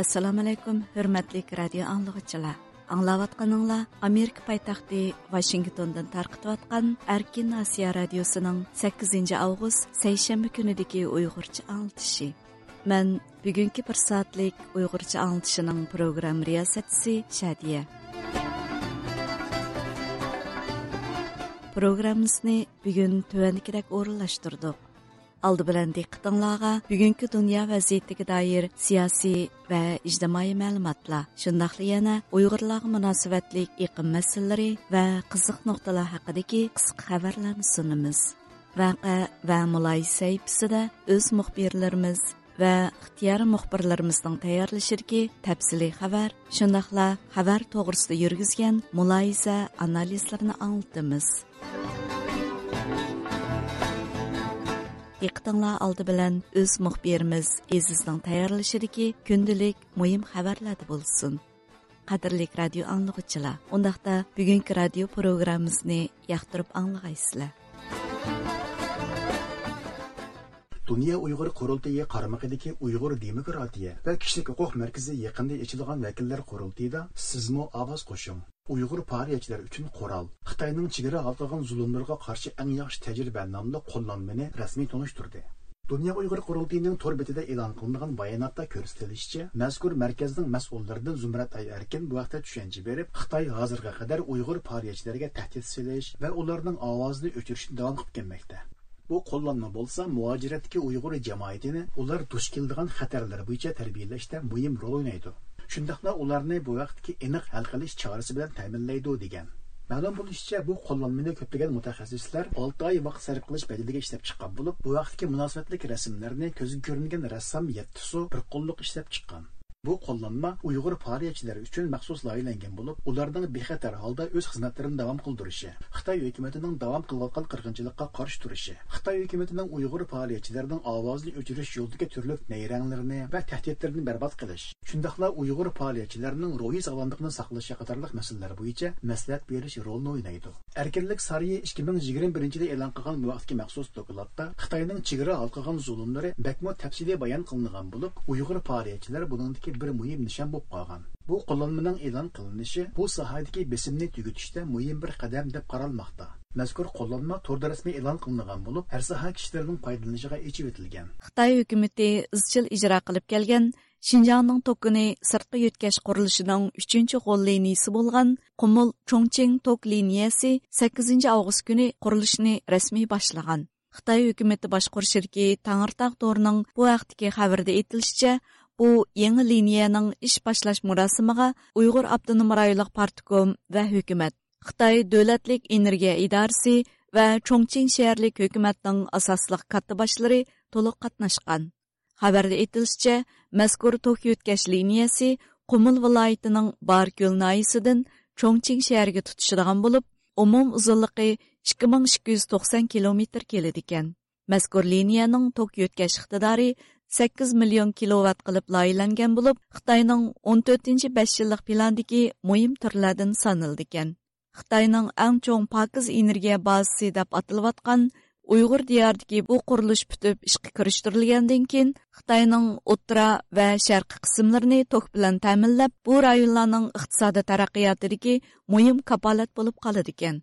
Assalamu alaykum, hurmatli radio anglagıçılar. Аңлаватқаныңла Америка пайтақты Вашингтондан тарқытыватқан Әркен Асия радиосының 8 август сейшембі күнідегі ұйғырчы аңлытышы. Мен бүгінгі бір саатлік ұйғырчы аңлытышының программ риясатысы Шадия. Программысыны бүгін төвәндікірек орынлаштырдық. Алды bilan diqqətinizə bugünkü dünya vəziyyətinə dair siyasi və ictimai məlumatlar, şundaqla yana Uyğurlarga münasibətlik iqlim məsələləri və qızıq nöqtələr haqqındakı qısqa xəbərlərni sunumuz. Vaqe və mülayisə səhifəsində öz müxbirlərimiz və ixtiyar müxbirlərimizin tayyorlashirki təfsili xəbər, shundaqla xəbər to'g'risida yurgizgan muloyiza analizlarini anlatamiz. Diqqətinizə aldı bilən öz müxbirimiz Ezizning tayyorlashidagi kundalik muhim xabarlar bo'lsin. Qadrli radio anglag'uchilar, undaqda bugungi radio programmamizni yoqtirib anglag'aysizlar. Dünya Uyghur Qurultayı qaramaqidagi Uyghur Demokratiya va Kishilik huquq markazi yaqinda ochilgan vakillar qurultayida sizmo ovoz qo'shing. Uyghur partiyachilar uchun qoral Xitoyning chegara oldigan zulmlarga qarshi eng yaxshi tajriba nomli qo'llanmani rasmiy tunishtirdi. Dünya Uyghur Qurultayının tor betida e'lon qilingan bayonotda ko'rsatilishicha, mazkur markazning mas'ullaridan Zumrat Ay Erkin bu vaqtda tushuncha berib, Xitoy hozirga qadar Uyghur partiyachilariga tahdid silish va ularning ovozini o'chirishni davom qilib kelmoqda. Bu qo'llanma bo'lsa, muajiratdagi Uyg'ur jamoatini ular duch keladigan xatarlar bo'yicha tarbiyalashda muhim rol o'ynaydi. shundoqla ularni bu vaqtki aniq hal qilish chorasi bilan ta'minlaydi degan. Ma'lum bo'lishicha, bu qo'llanmani ko'plagan mutaxassislar 6 oy vaqt sarf qilish badiliga ishlab chiqqan bo'lib, bu vaqtki munosabatlik rasmlarni ko'zga ko'ringan rassom Yettisu bir qo'lliq ishlab chiqqan. Bu qo'llanma Uyg'ur faoliyatchilari uchun maxsus loyihalangan bo'lib, ularning bexatar holda o'z xizmatlarini davom qildirishi, Xitoy hukumatining davom qilayotgan qirg'inchilikka qarshi turishi, Xitoy hukumatining Uyg'ur partiyachilarining ovozini o'chirish yo'lidagi turli nayranglarni va tahdidlarni barbod qilish, shundaqla Uyg'ur faoliyatchilarining ruhiy sog'lomligini saqlash qatorliq masalalar bo'yicha maslahat berish rolini o'ynaydi. Erkinlik sariyi 2021 yilda e'lon qilgan bu vaqtgi maxsus dokladda Xitoyning chegara halqagan zulmlari bakmo tafsiliy bayon qilingan bo'lib, Uyg'ur faoliyatchilari buningdagi bir muhim nishon bo'lib qolgan. Bu qo'llanmaning e'lon qilinishi bu sohadagi besimni tugatishda muhim bir qadam deb qaralmoqda. Mazkur qo'llanma to'rda rasmiy e'lon qilingan bo'lib, har soha kishilarining foydalanishiga echib etilgan. Xitoy hukumatı izchil ijro qilib kelgan Şinjanның токыны сыртқы өткәш құрылышының 3-нче гол линиясе булган Qumul Chongqing ток линиясе 8 август көне құрылышны рәсми башлаган. Xitoy hukumatı boshqur shirki Tangirtaq торының bu vaqtdagi xabarda aytilishicha, u yangi liniyaning ish boshlash murosimiga Uyg'ur Abdunum rayonlik partkom va hukumat, Xitoy davlatlik energiya idorasi va Chongqing shaharlik hukumatning asosliq katta boshlari to'liq qatnashgan. Xabarda aytilishicha, mazkur tok yo'tkash liniyasi qumil viloyatining Barko'l noyisidan Chongqing shahriga tutishadigan bo'lib, umum uzunligi 2290 kilometr keladi ekan. Mazkur liniyaning tok yo'tkash iqtidori 8 million kilovat qilib loyihalangan bo'lib, Xitoyning 14-5 yillik plandagi muhim turlardan sanildi ekan. Xitoyning eng cho'ng pokiz energiya bazasi deb atilayotgan Uyghur diyardagi bu qurilish bitib ishga kirishtirilgandan keyin Xitoyning o'ttira va sharqi qismlarini tok bilan ta'minlab, bu rayonlarning iqtisodiy taraqqiyotidagi muhim kapolat bo'lib qoladi ekan.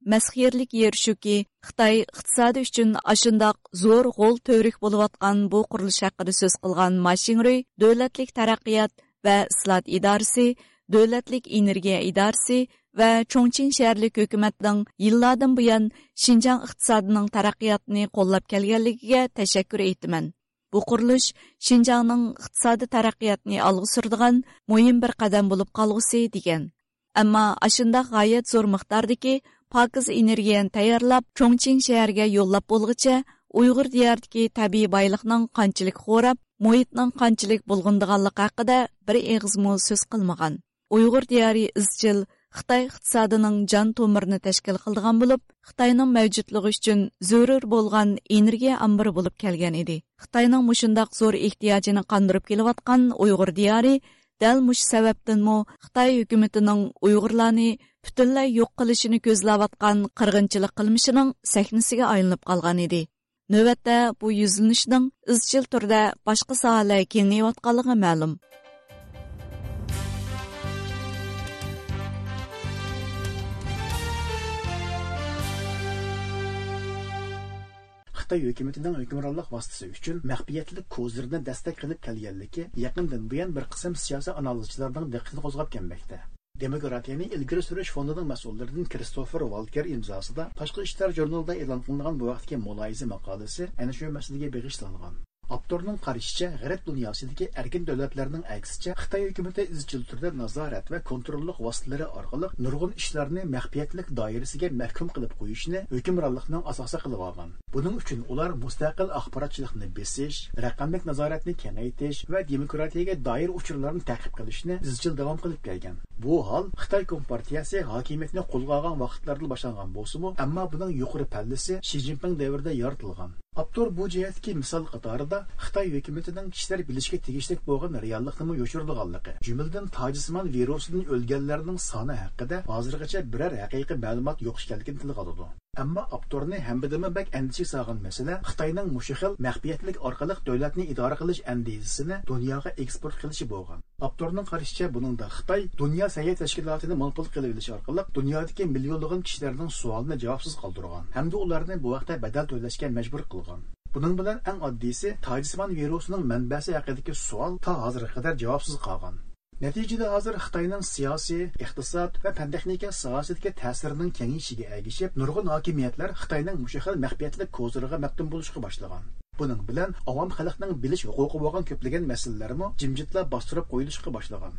Мәсхирлік ер шүкі, Қытай иқтисады үшін ашындақ зор ғол төрік болуатқан бұл құрылыш ақыры сөз қылған Машинрой Дөләтлік Тарақият вә Ислат Идарсы, Дөләтлік Энергия Идарсы вә Чоңчин шәрлік өкіметнің йылладың бұян Шинжан иқтисадының тарақиятыны қоллап келгенлігіге тәшәккүр етімін. Бұл құрылыш Шинжанның иқтисады тарақиятыны алғы сұрдыған мұйым бір қадам болып қалғысы деген. Әмма ашында ғайет зор мұқтардығы pokiz energiyani tayyorlab Chongqing shahariga yo'llab bo'lg'icha Uyg'ur diyoridagi tabiiy boyliqning qanchalik xo'rab muhitning qanchalik bulg'undiganligi haqida bir eg'izmo so'z qilmagan. Uyg'ur diyari izchil Xitoy iqtisodining jon to'mirini tashkil qilgan bo'lib, Xitoyning mavjudligi uchun zarur bo'lgan energiya ambiri bo'lib kelgan edi. Xitoyning mushundoq zo'r ehtiyojini qondirib kelayotgan Uyg'ur diyari dal mush sababdanmi Xitoy hukumatining Uyg'urlarni butunlay yo'q qilishini ko'zlayotgan qirg'inchilik qilmishining sahnasiga aylanib qolgan edi. navbatda bu yuzlanishning izchil turda boshqa sohalar kengayotganligi ma'lum. Xitoy hukumatining hukmronlik vositasi uchun maxfiyatlik ko'zlarini dastak qilib kelganligi yaqindan buyon bir qism siyosiy analizchilarning diqqatini qo'zg'ab kelmoqda. Demokratiyani ilgari surish fondining mas'ullaridan kristofer valker imzosida tashqi ishlar jurnalida e'lon qilingan bu vaqtgi muloyiza maqolasi ana shu masalaga beg'ishlangan Авторның карашыча, гәрәп дөньясындагы эркин дәүләтләрнең әксичә Хытай хөкүмәте изчил турда назарат ва контрольлык васитлары аркылы нургын эшләрне мәхфиятлек даирәсенә мәхкүм кылып куючны хөкемранлыкның асасы кылып алган. Буның өчен улар мустақил ахбаратчылыкны бесиш, рәкъәмлек назаратны кеңәйтеш ва демократиягә даир учурларны тәкъиб кылышны изчил дәвам кылып килгән. Бу хал Хытай компартиясе хакимиятне кулгаган вакытларда башланган булсымы, әмма буның юқоры пәллесе Ши Цзиньпин дәврендә яратылган. Abdur bu jihatki misol qatorida Xitoy hukumatining kishilar bilishga tegishli bo'lgan reallikni yoshirdiganligi, jumladan tojismon virusidan o'lganlarning soni haqida hozirgacha biror haqiqiy ma'lumot yo'q ekanligini tilga oladi. Ammo Abdurni hambidimi bak andisha solgan masala Xitoyning mushahil maxfiyatlik orqali davlatni idora qilish andisini dunyoga eksport qilishi bo'lgan. Abdurning qarashicha buningda Xitoy dunyo sayyor tashkilotini monopol qilib olish orqali dunyodagi миллионлыгын kishilarning суалына javobsiz калдырган hamda ularni bu vaqtda badal to'lashga majbur qilgan. кылган. buning bilan eng oddiysi tojismon virusining manbasi haqidagi savol to hozirga qadar javobsiz qolgan natijada hozir xitoyning siyosiy iqtisod va fan texnika sohasidagi ta'sirining kengayishiga ergishib nurg'un hokimiyatlar xitoyning mushahil maxfiyatli ko'ziriga maftun bo'lishga boshlagan. Buning bilan avom xalqning bilish huquqi bo'lgan ko'plagan masalalarmi jimjitlab bostirib qo'yilishga boshlagan.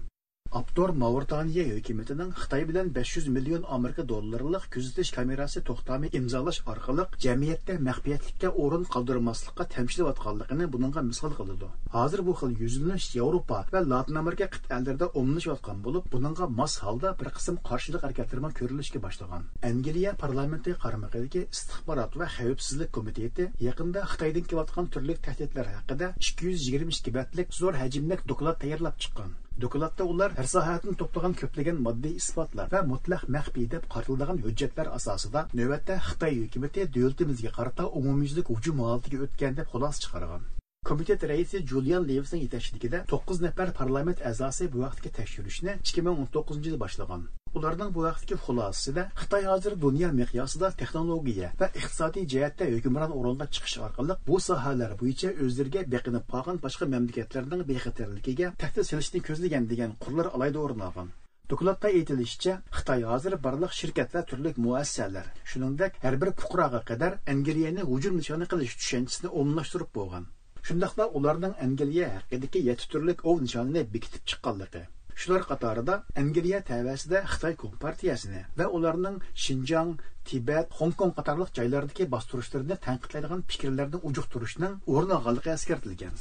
Аптор Мавритания hökumətinin Xitay bilan 500 milyon Amerika dollarlıq күзәтүч камерасы toxtamı imzalaş аркылы cəmiyyətdə məxfiyyətlikə орын qaldırmaslıqqa təmsil etdiklərini bununğa misal qıldı. Hazır bu xil yüzləniş Avropa və Latin Amerika qitələrində omlaşıyotqan olub, bununğa mas halda bir qism qarşılıq hərəkətlərmə görülüşə başlagan. Angliya parlamenti qarmaqındakı istihbarat və xəvfsizlik komiteti yaxında Xitaydan kelayotqan türlük təhdidlər haqqında 222 bətlік zor həcmlik doklad tayarlab çıxqan. Докладта ular har sohatni to'plagan ko'plagan moddiy исбатлар va mutlaq мәхби deb qaratilgan hujjatlar asosida navbatda Xitoy hukumati davlatimizga qarata umumyuzlik hujum holatiga o'tgan deb xulosa chiqargan. Komitet reisi Julian Leaves'in yetakchiligida 9 nafar parlament a'zosi bu vaqtga tekshirishni 2019 yilda boshlagan. Ularning bu vaqtdagi xulosasida Xitoy hozir dunyo miqyosida texnologiya va iqtisodiy jihatda hukmron o'ringa chiqish orqali bu sohalar bo'yicha o'zlariga beqinib qolgan boshqa mamlakatlarning bexatarligiga tahdid solishni ko'zlagan degan qurlar alayda o'rin olgan. Dokladda aytilishicha, Xitoy hozir barliq shirkatlar, turli muassasalar, shuningdek har bir fuqaroga qadar Angliyani hujum nishoni qilish tushanchisini o'mlashtirib bo'lgan. Shundoqla ularning Angliya haqidagi yetti turlik ov nishonini bekitib chiqqanligi Shular qatorida Angliya tavasida Xitoy Kompartiyasini va ularning shinjong tibat Hong Kong qatorliq joylardagi bostirishlarini tanqidlaydigan fikrlarni ujuqtirishning o'rin olganligi eskartilgan.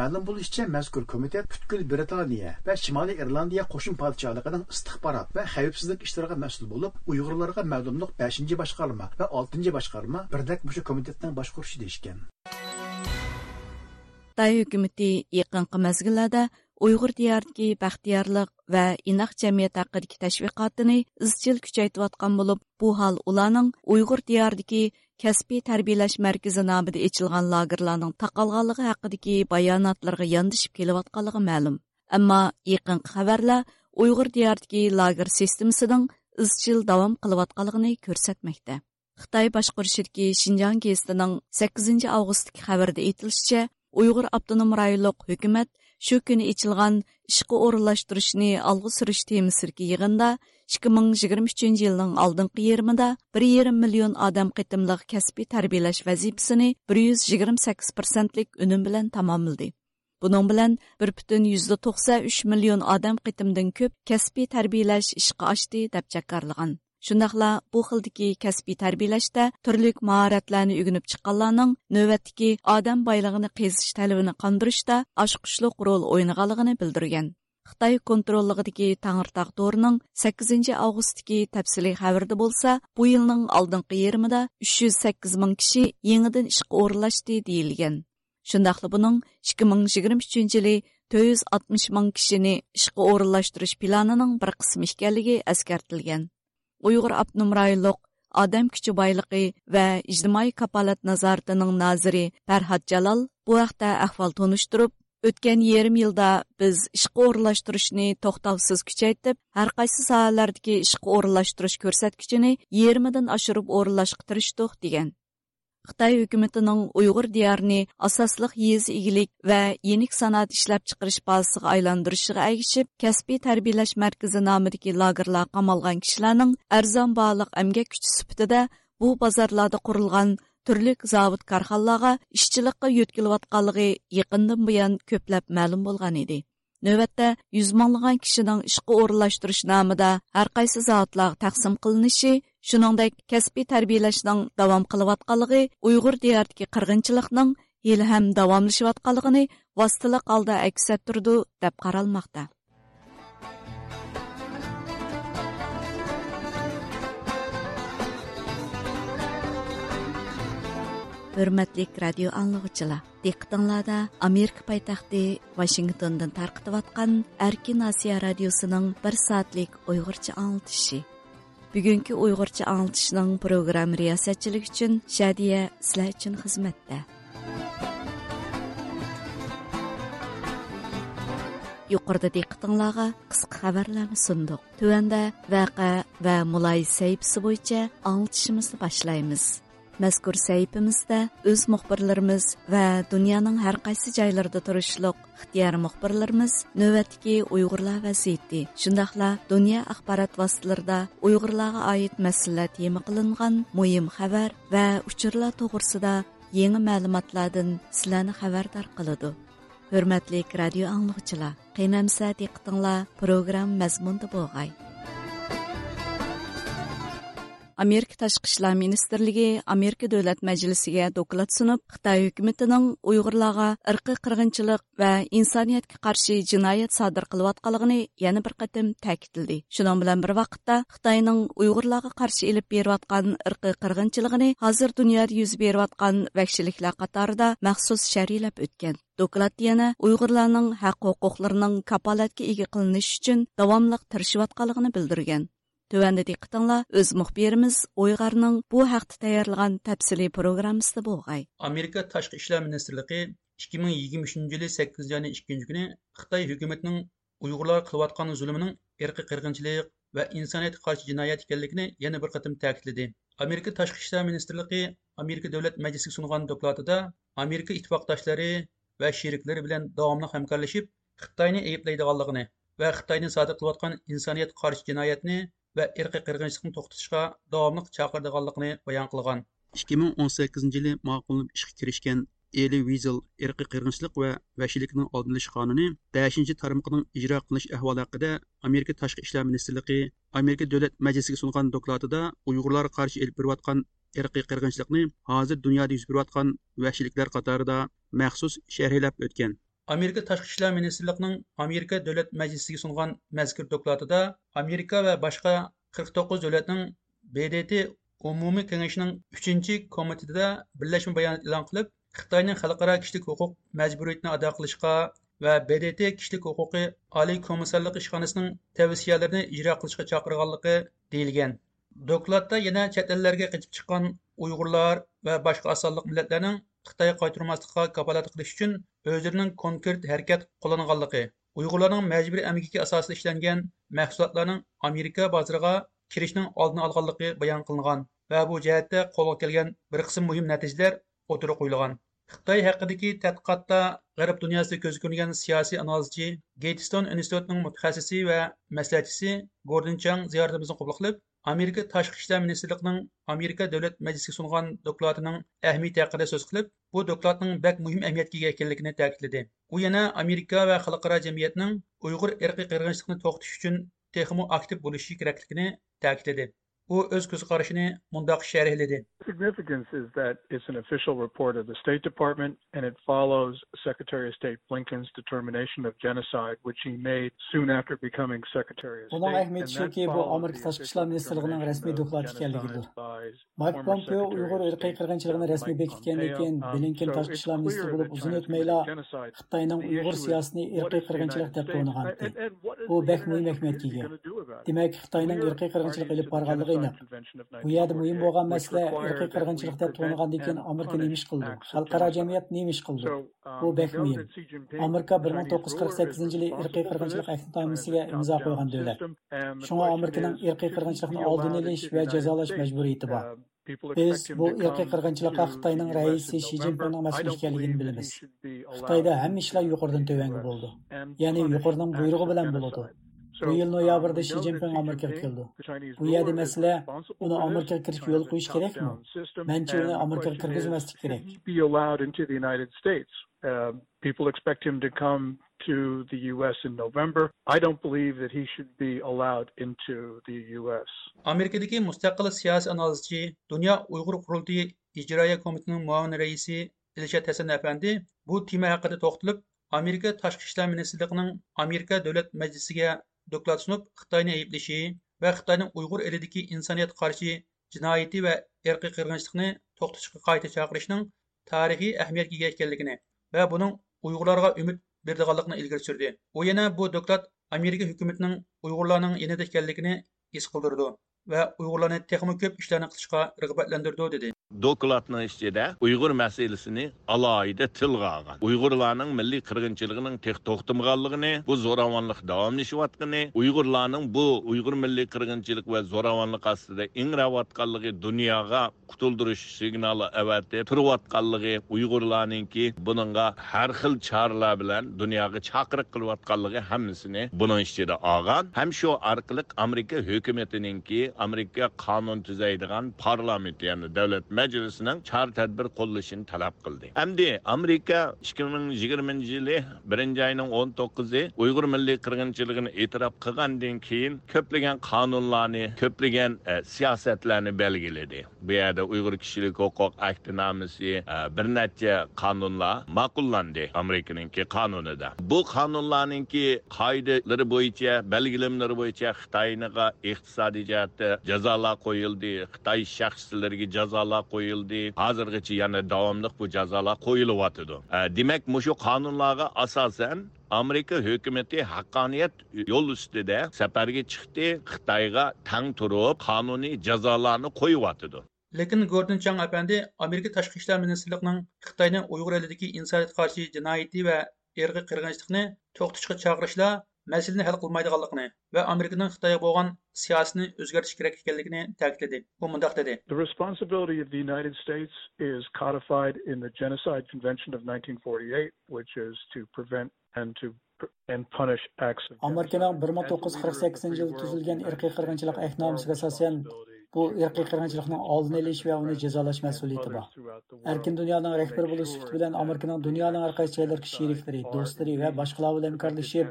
Ma'lum bo'lishicha, mazkur komitet butkul Britaniya va Shimoliy Irlandiya qo'shin podshohligining istixborot va xavfsizlik ishlariga mas'ul bo'lib, Uyg'urlarga ma'lumlik 5 boshqarma va 6 boshqarma birdak mushu komitetning boshqurishi deyishgan. Xitoy hukumati yaqinqi mazgillarda Uyghur diyardagi baxtiyorlik va inoq jamiyat haqidagi tashviqotini izchil kuchaytirayotgan bo'lib, bu hol ularning Uyghur diyardagi kasbiy tarbiyalash markazi nomida ochilgan lagerlarning taqalganligi haqidagi bayonotlarga yondishib kelayotganligi ma'lum. Ammo yaqin xabarlar Uyghur diyardagi lager sistemasining izchil davom qilayotganligini ko'rsatmoqda. Xitoy boshqarishidagi Xinjiang gazetining 8 avgustdagi xabarida aytilishicha, Uyghur avtonom rayonlik hukumat shu kuni ichilgan ishqi o'rinlashtirishni olg'a surish temisidagi yig'inda 2023 yilning oldingi yarmida 1,5 million odam qitimliq kasbiy tarbiyalash vazifasini 128 lik unum bilan tamomladi. buning bilan 1,93 million odam qitimdan ko'p kasbiy tarbiyalash ishqi ochdi deb jakarlagan. Шундайла bu xildagi kasbiy tarbiyalashda turlik mahoratlarni o'rganib chiqqanlarning navbatdagi odam boylig'ini qezish talabini qondirishda oshqushliq rol o'ynaganligini bildirgan. Xitoy kontrolligidagi Tangirtaq to'rining 8 avgustdagi тафсилий xabarida bo'lsa, bu yilning oldingi yerimida 308 ming kishi yangidan ishga o'rinlashdi deyilgan. Shundaqla buning 2023 yili 460 ming kishini ishga o'rinlashtirish planining bir qismi ekanligi eskartilgan. Uyghur Abnum rayonluq kuchi boyligi va ijtimoiy kapolat nazoratining noziri Farhad Jalol bu vaqtda ahvol tonishtirib, o'tgan yarim yilda biz ishqi o'rinlashtirishni to'xtovsiz kuchaytirib, har qaysi sohalardagi ishqi o'rinlashtirish ko'rsatkichini dan oshirib o'rinlashtirishdik degan. Xitoy hukumatining Uyg'ur diyorini asosliq yez igilik va yenik sanoat ishlab chiqarish bazasiga aylantirishiga ergishib, kasbiy tarbiyalash markazi nomidagi lagerlar qamalgan kishilarning arzon baliq emgak kuchi sifatida bu bozorlarda qurilgan turli zavod korxonalarga ishchilikqa yo'tkilayotganligi yaqindan buyon ko'plab ma'lum bo'lgan edi. navbatda yuz minglagan kishining ishqa o'rinlashtirish nomida har qaysi qaysı taqsim qilinishi Шуныңдай кәсіпі тәрбейләшінің давам қылып атқалығы ұйғыр диярдікі қырғынчылықның ел әм давамлышы атқалығыны вастылық алда әксәт тұрды деп қаралмақта. Үрмәтлік радио аңлығычыла. Дектіңлада Америка пайтақты Вашингтондың тарқытыватқан Әркен Асия радиосының бір саатлік ұйғырчы аңлытышы. Бүгінгі ұйғырчы аңылтышының программ риясәтчілік үшін Шәдия сілә үшін қызметті. Юқырды дейқтыңлаға қысқы қабарланы сұндық. Төәнді вәқа вә мұлай сәйіпсі бойынша аңылтышымызды башлаймыз. Mazkur saytimizda o'z muxbirlarimiz va dunyoning har qaysi joylarida turishliq ixtiyor muxbirlarimiz navbatdagi uyg'urlar vaziyati shundoqla dunyo axborot vositalarida uyg'urlarga oid masalalar tema qilingan muhim xabar va uchurlar to'g'risida yangi ma'lumotlardan sizlarni xabardor qiladi. Hurmatli radio anglovchilar qiynamsa diqqatinglar programma mazmunda bo'lg'ay Amerika Tashqi ishlar ministrligi Amerika Davlat Majlisiga doklad sunib, Xitoy hukumatining Uyg'urlarga irqiy qirg'inchilik va insoniyatga qarshi jinoyat sodir qilayotganligini yana bir qatim ta'kidladi. Shuning bilan bir vaqtda Xitoyning Uyg'urlarga qarshi elib berayotgan irqiy qirg'inchiligini hozir dunyoda yuz berayotgan vahshiyliklar qatorida maxsus sharhlab o'tgan. Doklad yana Uyg'urlarning haq-huquqlarining kapolatga ega qilinishi uchun davomli tirishayotganligini bildirgan. Төвәндәге кытыңла үз мұхберimiz Ойгарның bu haqda таярлаган tafsiliy programmasida bo'lg'ay. Amerika Tashqi ishlar министрлыгы 2023 елы 8 yanvar 2 kuni Xitoy hukumatining Uyg'urlar qilayotgan zulmining irqiy qirg'inchilik va insoniyatga qarshi jinoyat ekanligini yana bir qatim ta'kidladi. Amerika Tashqi ishlar Америка Amerika Davlat Majlisiga sungan Америка Amerika ва va sheriklari bilan хәмкәрләшеп hamkorlashib Xitoyni ва va садык sodir qilayotgan insoniyat qarshi җинаятны va irqiy qirg'inchilikni to'xtatishga davomli chaqirdiganligini bayon qilgan. 2018 yili ma'qullab ishga kirishgan eli vizil irqiy qirg'inchilik va vahshiylikning oldini olish qonuni 5 tarmoqning ijro qilinish ahvoli haqida amerika tashqi ishlar ministrligi amerika davlat majlisiga sungan dokladida uyg'urlar qarshi ilib berayotgan irqiy qirg'inchilikni hozir dunyoda yuz berayotgan vahshiyliklar qatorida maxsus sharhlab o'tgan. Amerika Tashqi ishlar ministrligining Amerika Davlat Majlisiga sungan mazkur dokladida Amerika va boshqa 49 davlatning BDT umumiy kengashining 3 komitetida birlashma bayonot e'lon qilib, Xitoyning xalqaro kishilik huquq majburiyatini ado qilishga va BDT kishilik huquqi oliy komissarlik ishxonasining tavsiyalarini ijro qilishga chaqirganligi deyilgan. Dokladda yana chet ellarga qochib chiqqan Uyg'urlar va boshqa asonliq millatlarning xitoyga qaytarmaslikqa kapolat qilish uchun o'zlarining konkret harakat qo'llanganligi, Uyg'urlarning majburiy amgiga asosida ishlangan mahsulotlarning Amerika bozoriga kirishning oldini olganligi bayon qilingan va bu jihatda qo'lga kelgan bir qism muhim natijalar o'tirib qo'yilgan. Xitoy haqidagi tadqiqotda g'arb dunyosida ko'z ko'rgan siyosiy analizchi Gatestone institutining mutaxassisi va maslahatchisi Gordon Chang ziyoratimizni qabul qilib, Amerika Tashqi ishlar ministrligining Amerika Davlat Majlisiga sungan doklatining ahamiyati haqida so'z qilib, bu doklatning bak muhim ahamiyatga ega ekanligini ta'kidladi. U yana Amerika va xalqaro jamiyatning Uyg'ur irqiy qirg'inchilikni to'xtatish uchun texmo aktiv bo'lishi kerakligini ta'kidladi. U o'z ko'z qarashini mundoq sharhladi significance is that it's an official report of the State Department and it follows Secretary of State Blinken's determination of genocide, which he made soon after becoming Secretary of State. Bunun ahamiyati shuki, bu Amerika Tashqi ishlar ministrligining rasmiy dokladi ekanligidir. Mike Pompeo Uyg'ur irqiy qirg'inchiligini rasmiy bekitgandan keyin Blinken tashqi ishlar ministri bo'lib uzun o'tmayla Xitoyning Uyg'ur siyosatini irqiy qirg'inchilik deb to'nigandi. Bu bek muhim ahamiyatga ega. Demak, Xitoyning irqiy qirg'inchilik ilib borganligi ئويلاق بۇ يەردە مۇھىم بولغان مەسىلە ئىرقىي قىرغىنچىلىقتا تۇغۇلغاندىن كېيىن ئامېرىكا қылды, ئىش قىلىدۇ خەلقئارا جەمئىيەت نېمە ئىش قىلىدۇ بۇ بەك مۇھىم ئامېرىكا بىر مىڭ توققۇز يۈز қойған سەككىزىنچى يىلى ئىرقىي قىرغىنچىلىق ئەھدنامىسىگە алдын قويغان دۆلەت شۇڭا ئامېرىكىنىڭ ئىرقىي قىرغىنچىلىقنى biz bu ئىرقىي قىرغىنچىلىققا خىتاينىڭ رەئىسى شي جىنپىڭنىڭ مەسئۇل ئىكەنلىكىنى بىلىمىز خىتايدا ھەممە ئىشلار Bu yil noyabrda Shi Jinping Amerikaga keldi. Bu yerda masala uni Amerikaga kirishga yo'l qo'yish kerakmi? Mencha uni Amerikaga kirgizmaslik kerak. Uh, people expect him to come to the U.S. in November. I don't believe that he should be allowed into the U.S. amerikadagi mustaqil siyosiy analizchi dunyo uyg'ur qurultiyi ijroiya komitetining muavin raisi ilshad hasan afandi bu tema haqida to'xtalib amerika tashqi ishlar ministrligining amerika davlat majlisiga doklad sunib xitoyni ayblashi va xitoyning uyg'ur elidagi insoniyat qarshi jinoyati va irqiy qirg'inchilikni to'xtatishga qayta chaqirishning tarixiy ahamiyatga ega ekanligini va buning uyg'urlarga umid berdiganligini ilgari surdi. U yana bu doklad amerika hukumatining uyg'urlarning yanida ekanligini his qildirdi va uyg'urlarni texmi ko'p ishlarni qilishga rag'batlantirdi dedi. Dokladның de Uygur məsələsini alohida tilga olgan uyg'urlarning milli qırğınçılığının tek toxtumğanlığını, bu zoravanlıq davamlaşıyatqını, uyg'urlarning bu uyg'ur milli qırğınçılıq və zoravanlıq astında ingrəvatqanlığı dünyaya qutuldurış siqnalı əvətib turuyatqanlığı, Uyğurlarınki buningga har xil çarlar bilan dünyaya chaqiriq qilayotganligi hammasini bunun ichida alğan. ham şu orqali Amerika hökumətininki Amerika qonun tuzaydigan parlament, ya'ni davlat Məclisinin çar tədbir qollashini talab qildi. Hamdi Amerika 2020 yili 1 ayının 19-i Uyghur milliy qirg'inchiligini e'tirof qilgandan keyin ko'plagan qonunlarni, ko'plagan e, siyosatlarni belgiladi. Bu yerda Uyghur kishilik huquq aktinamisi e, bir necha qonunlar ma'qullandi Amerikaningki qonunida. Bu qonunlarningki qoidalari bo'yicha, belgilamlari bo'yicha Xitoyniga iqtisodiy jihatda jazolar qo'yildi. Xitoy shaxslariga jazolar qo'yildi. Hozirgacha yana davomli bu jazolar qo'yilyotidi. E, demak, mushu qonunlarga asosan Amerika hukumati haqqoniyat yol ustida safarga chiqdi xitoyga tang turib qonuniy jazolarni qo'yyotidi lekin gordon chang apandi amerika tashqi ishlar ministrligining xitoyning uyg'ur elidagi insoniyatga qarshi jinoyati va irqiy qirg'inchilikni to'xtatishga chaqirishlar masalani hal qilmaydiganligini va amerikaning xitoyga bo'lgan siyosatini o'zgartish kerak ekanligini ta'kidladi u mundoq dedi The responsibility of the United States is codified in the Genocide Convention of 1948, which is to prevent and to and punish acts of Amerikaning genocide. 1948 yilda tuzilgan irqiy qirg'inchilik ahdnomasiga asosan bu irqiy qirg'inchilikning oldini olish va uni jazolash mas'uliyati bor. Erkin dunyoning rahbari bo'lish sifati bilan Amerikaning dunyoning har qaysi joylarga sheriklari, do'stlari va boshqalar bilan hamkorlashib,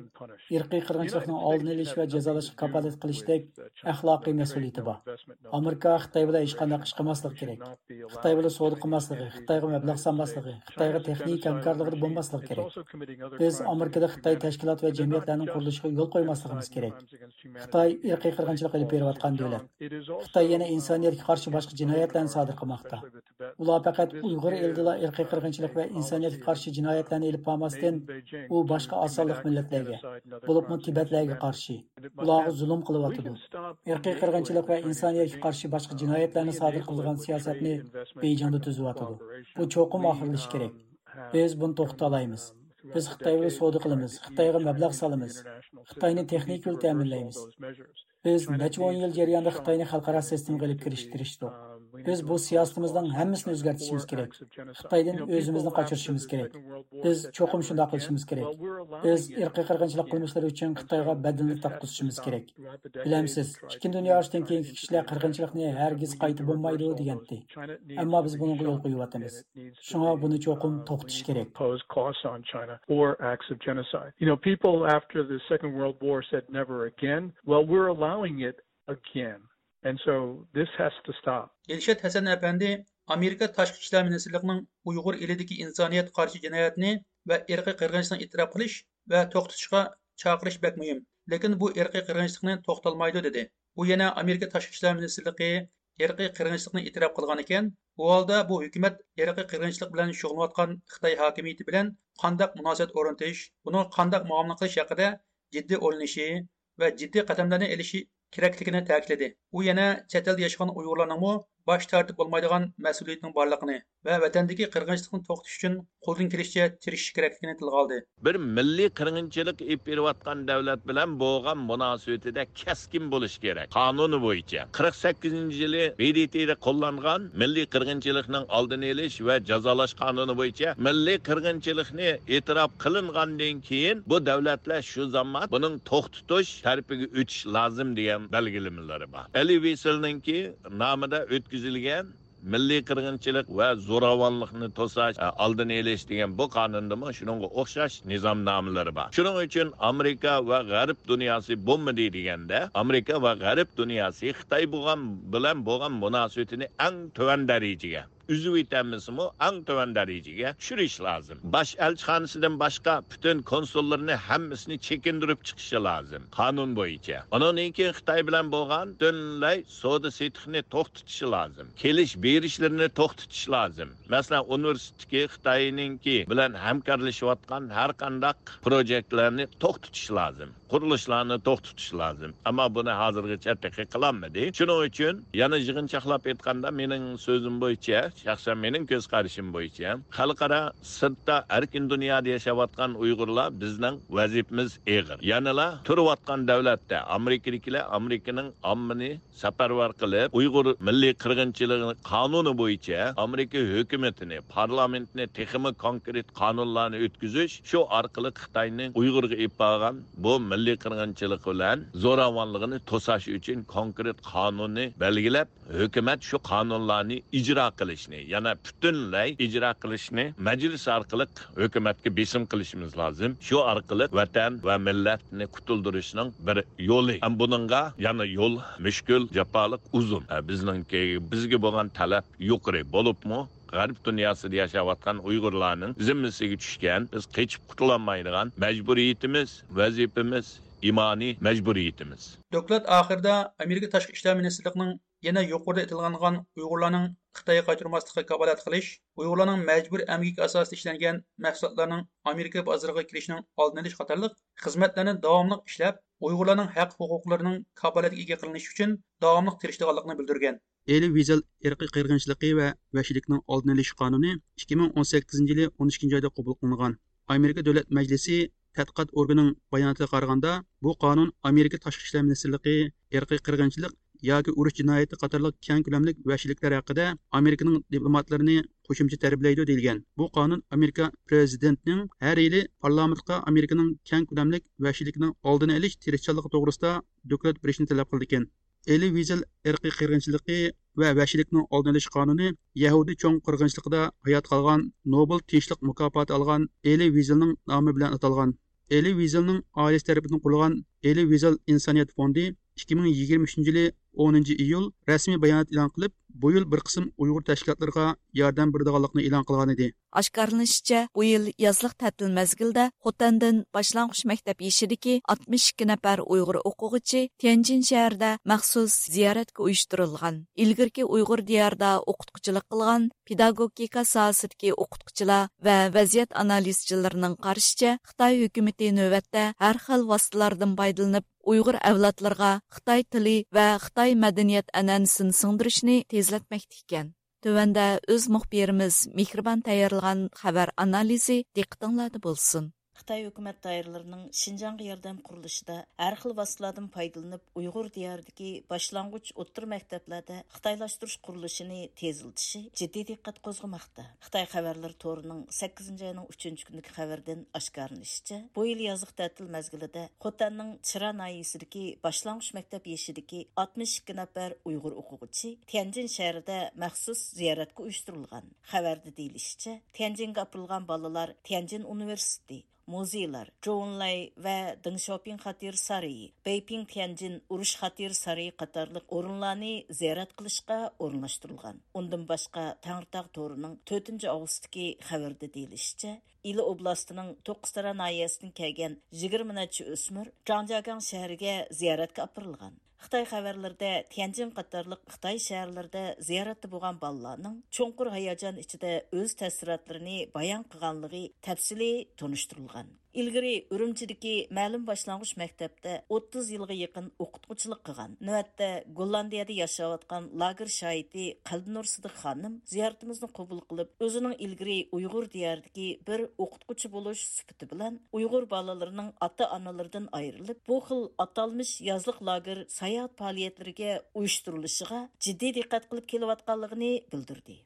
irqiy qirg'inchilikning oldini olish va jazolashga kafolat qilishdek axloqiy mas'uliyati bor. Amerika Xitoy bilan hech qanday ish qilmaslik kerak. Xitoy bilan savdo qilmasligi, Xitoyga mablag' solmasligi, Xitoyga texnik hamkorligida bo'lmasligi kerak. Biz Amerikada Xitoy tashkilot va jamiyatlarning qurilishiga yo'l qo'ymasligimiz kerak. Xitoy irqiy qirg'inchilik olib berayotgan davlat. Xitoy yana insoniyatga qarshi boshqa jinoyatlarni sodir qilmoqda. Ular faqat Uyg'ur elidala irqiy qirg'inchilik va insoniyatga qarshi jinoyatlarni ilib bormasdan, u boshqa osonlik millatlarga, bo'libmi Tibetlarga qarshi ularga zulm qilyotidi. Irqiy qirg'inchilik va insoniyatga qarshi boshqa jinoyatlarni sodir qilgan siyosatni bejonda tuzyotidi. Bu cho'qim oxirlashi kerak. Biz buni to'xtalaymiz. Biz Xitoy bilan savdo qilamiz, Xitoyga mablag' solamiz, Xitoyni texnik yo'l ta'minlaymiz. Biz necha 10 yil jarayonida Xitoyni xalqaro sistemaga olib kirishga tirishdik. Biz bu siyosatimizning hammasini o'zgartirishimiz kerak. Xitoydan o'zimizni qochirishimiz kerak. Biz cho'qim shunday qilishimiz kerak. Biz irqiy qirg'inchilik qilmishlari uchun Xitoyga badilni topqizishimiz kerak. Bilamsiz, ikkinchi dunyo urushidan keyingi kishilar qirg'inchilikni hargiz qaytib bo'lmaydi degandi. Ammo biz bunga yo'l qo'yyapmiz. Shunga buni cho'qim to'xtatish kerak. Or of genocide. You know, people after the Second World War said never again. Well, we're allowing it again. And so this has to stop. Elşet Hasan Efendi Amerika Tashqi ishlar ministrligining Uyg'ur elidagi insoniyat qarshi jinoyatni va irqiy qirg'inchilikni e'tirof qilish va to'xtatishga chaqirish bek muhim. Lekin bu irqiy qirg'inchilikni to'xtalmaydi dedi. U yana Amerika Tashqi ishlar ministrligi irqiy qirg'inchilikni e'tirof qilgan ekan, bu holda bu hukumat irqiy qirg'inchilik bilan shug'ullanayotgan Xitoy hokimiyati bilan qandaq munosabat o'rnatish, buni qandaq muomala qilish haqida jiddiy o'ylanishi va jiddiy qadamlarni elishi kerakligini ta'kidladi. U yana chet elda yashagan uyg'urlarningmi bosh tortib bo'lmaydigan mas'uliyatning borligini va vatandagi qirg'inchilikni to'xtatish uchun qo'ldan kelishicha tirishish kerakligini tilga oldi bir milliy qirg'inchilik berayotgan davlat bilan bo'lgan munosabatida keskin bo'lish kerak qonuni bo'yicha qirq sakkizinchi yili milliy qirg'inchilikning oldini olish va jazolash qonuni bo'yicha milliy qirg'inchilikni e'tirof qilingandan keyin bu davlatlar shu zamon buning to'xtatish tarafiga o'tish lozim degan belgilamalari bor nomida o'tkazilgan milliy qirg'inchilik va zo'ravonlikni to'sash e, oldini olish degan bu qonunnimi shunga o'xshash nizomnomalari bor. Shuning uchun amerika va g'arb dunyosi bo'lmadi deganda amerika va g'arb dunyosi xitoy bo'lgan bilan bo'lgan munosabatini eng tuvan darajaga uzib o'tamizmi eng tuvan darajaga tushirish lozim bosh elchixonasidan boshqa butun konsullarni hammasini chekindirib chiqishi lozim qonun bo'yicha undan keyin xitoy bilan bo'lgan butunlay savdo setiqni to'xtatishi lozim kelish berishlarni to'xtatish lozim masalan universitetga xitoyninki bilan hamkorlashayotgan har qandaq projektlarni to'xtatish lozim qurilishlarni to'xtatish lozim ammo buni hozirgacha qilolmadi shuning uchun yana yig'inchoqlab aytganda mening so'zim bo'yicha shaxsan mening ko'z qarashim bo'yicha xalqaro sirtda erkin dunyoda yashayotgan uyg'urlar bizning vazifamiz eg'ir. Yanala turayotgan davlatda amerikaliklar amerikaning ommini safarvar qilib uyg'ur milliy qirg'inchiligi qonuni bo'yicha amerika hukumatini parlamentini texmi konkret qonunlarni o'tkazish shu orqali xitoyning uyg'urga ib bu milliy qirg'inchilik bilan zo'ravonligini to'sash uchun konkret qonunni belgilab hukumat shu qonunlarni ijro qilishni yana butunlay ijro qilishni majlis orqali hukumatga besim qilishimiz lozim. Shu orqali vatan va millatni qutuldirishning bir yo'li. Buningga yana yo'l mushkul jafoliq uzun bizningki bizga bo'lgan talab yuqori bo'libmi? G'arb dunyosida yashayotgan uyg'urlarning zimmasiga tushgan biz qechib qutulolmaydigan majburiyatimiz vazifamiz imoniy majburiyatimiz. Doklad oxirida amerika tashqi ishlar ministrligining yana yuqorida aytilgan uyg'urlarning xitoyga qaytarmaslikqa kafolat qilish uyg'urlarning majbur amgik asosida ishlangan mahsulotlarning amerika bozoriga kirishining oldini olish qatorliq xizmatlarni davomli ishlab uyg'urlarning haq huquqlarining kafolatiga ega qilinishi uchun davomli tirishdiganligini bildirgan. Eli vizel irqiy qirg'inchiligi va vahshiylikning oldini olish qonuni ikki ming o'n sakkizinchi yili o'n ikkinchi oyda qabul qilingan. Amerika davlat majlisi tadqiqot organining bayonotiga qaraganda bu qonun amerika tashqi ishlar ministrligi irqiy qirg'inchilik yoki urush jinoyati qatorliq keng ko'lamli vahshiyliklar haqida amerikaning diplomatlarini qo'shimcha tarbiylaydi deyilgan. Bu qonun amerika prezidentining har yili parlamentga amerikaning keng ko'lamli vahshiylikning oldini olish tirishchanligi to'g'risida doklad berishni talab qildi eli ۋىجەل ئىرقىي قىرغىنچىلىقى va ۋەھشىيلىكنىڭ oldini olish qonuni yahudi cho'ng قىرغىنچىلىقىدا hayot qolgan nobel tinchlik mukofoti olgan eli ۋىجەلنىڭ nomi bilan atalgan. Eli ۋىجەلنىڭ oilasi تەرىپىدىن qurilgan eli ۋىجەل insoniyat fondi ئىككى مىڭ يىگىرمە ئۈچىنچى يىلى 10 iyul rasmiy bayonot e'lon qilib bu yil bir qism uyg'ur tashkilotlariga yordam berdialiqni e'lon qilgan edi oshkorlanishicha bu yil yozliq ta'til mazgilida xotandin boshlang'ich maktab yeshidiki 62 nafar uyg'ur o'qig'ichi tianjin shahrida maxsus ziyoratga uyushtirilgan ilgirki uyg'ur diyorida o'qitquchilik qilgan pedagogika sohasidagi o'qitquchilar va vaziyat analizchilarining qarashicha xitoy hukumati navbatda har xil vositalardan foydalanib uyg'ur avlodlarga xitoy tili va xitoy madaniyat an'anasini singdirishni tezlatmoqda ekan Төвәндә үз мөхбирimiz Михрибан тәйярлыган хәбәр анализы диqqətinizdə булсын. Қытай үкімет дайырларының шинжанғы yardım quruluşunda әр xil vasitələrdən faydalanıb Uyğur diyarındakı başlanğıc otur məktəblərdə Xitaylaşdırış құрылышыны teziltişi ciddi diqqət qozğumaqda. Xitay xəbərlər торының 8-ci ayının 3-cü gündəki xəbərdən aşkarlanışca, bu ел yazıq tətil məzgilində Xotanның Çıra nahiyyəsindəki başlanğıc məktəb yeşidəki 62 nəfər Uyğur oxucusu Tianjin şəhərində məxsus ziyarətə uyuşdurulğan. Xəbərdə deyilmişcə, Tianjinə aparılğan Universiteti Музейлар, Zhonglai вә Deng Қатер Сарайы, sarayi, Тянжин Ұрыш Қатер Сарайы қатарлық орынланы орынларны зиярат қылышқа орынлаштырылған. Ондың башқа Таңыртақ торының 4 августтагы хабарда дейилишчә, Илі областының 9 айасының кәген келген 20-ші өсмір Жаңжаган шәһәргә зияратқа апырылған. Қытай хабарларда Тянжин қатарлык Қытай шәһәрләрендә зияратты болған балаларның чөңкүр хаяжан ішінде өз тәсиратларын баян кылганлыгы тәпсілі тоныштырылған ilgari urumchidagi ma'lum boshlang'ich maktabda 30 yilga yaqin o'qituvchilik qilgan navbatda gollandiyada yashayotgan lager shoidi qalbinur sidiq xonim ziyoratimizni qabul qilib o'zining ilgari uyg'ur diyoridagi bir o'qituvchi bo'lish sifati bilan uyg'ur bolalarining ota onalaridan ayrilib bu xil atalmish yozliq lager sayohat faoliyatlariga uyushtirilishiga jiddiy diqqat qilib kelayotganligini bildirdi.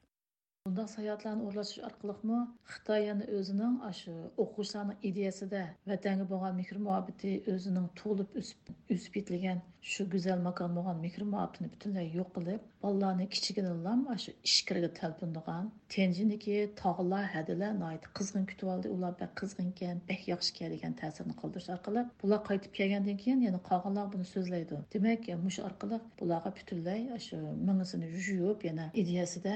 Bunda sayahatlarını uğurlaşış arqalıqmı Xitay yəni özünün aşı oxuşlarının ideyəsidə vətənə boğan mikro muhabbeti özünün tulub üsüb, üsüb itilgən şu gözəl məkan boğan mikro muhabbetini bütünlüy yox qılıb yo'q qilib, ашу kichiginilam shu ishkirga тагла Tenjindagi tog'lar кызгын күтүп qizg'in kutib oldi, ular bak qizg'inkan, bak yaxshi kelgan ta'sirini калдырыш orqali bular qaytib kelgandan keyin яны qolganlar buni so'zlaydi. Demak, mush orqali буларга butunlay shu e, mingisini yuvib яна ideyasida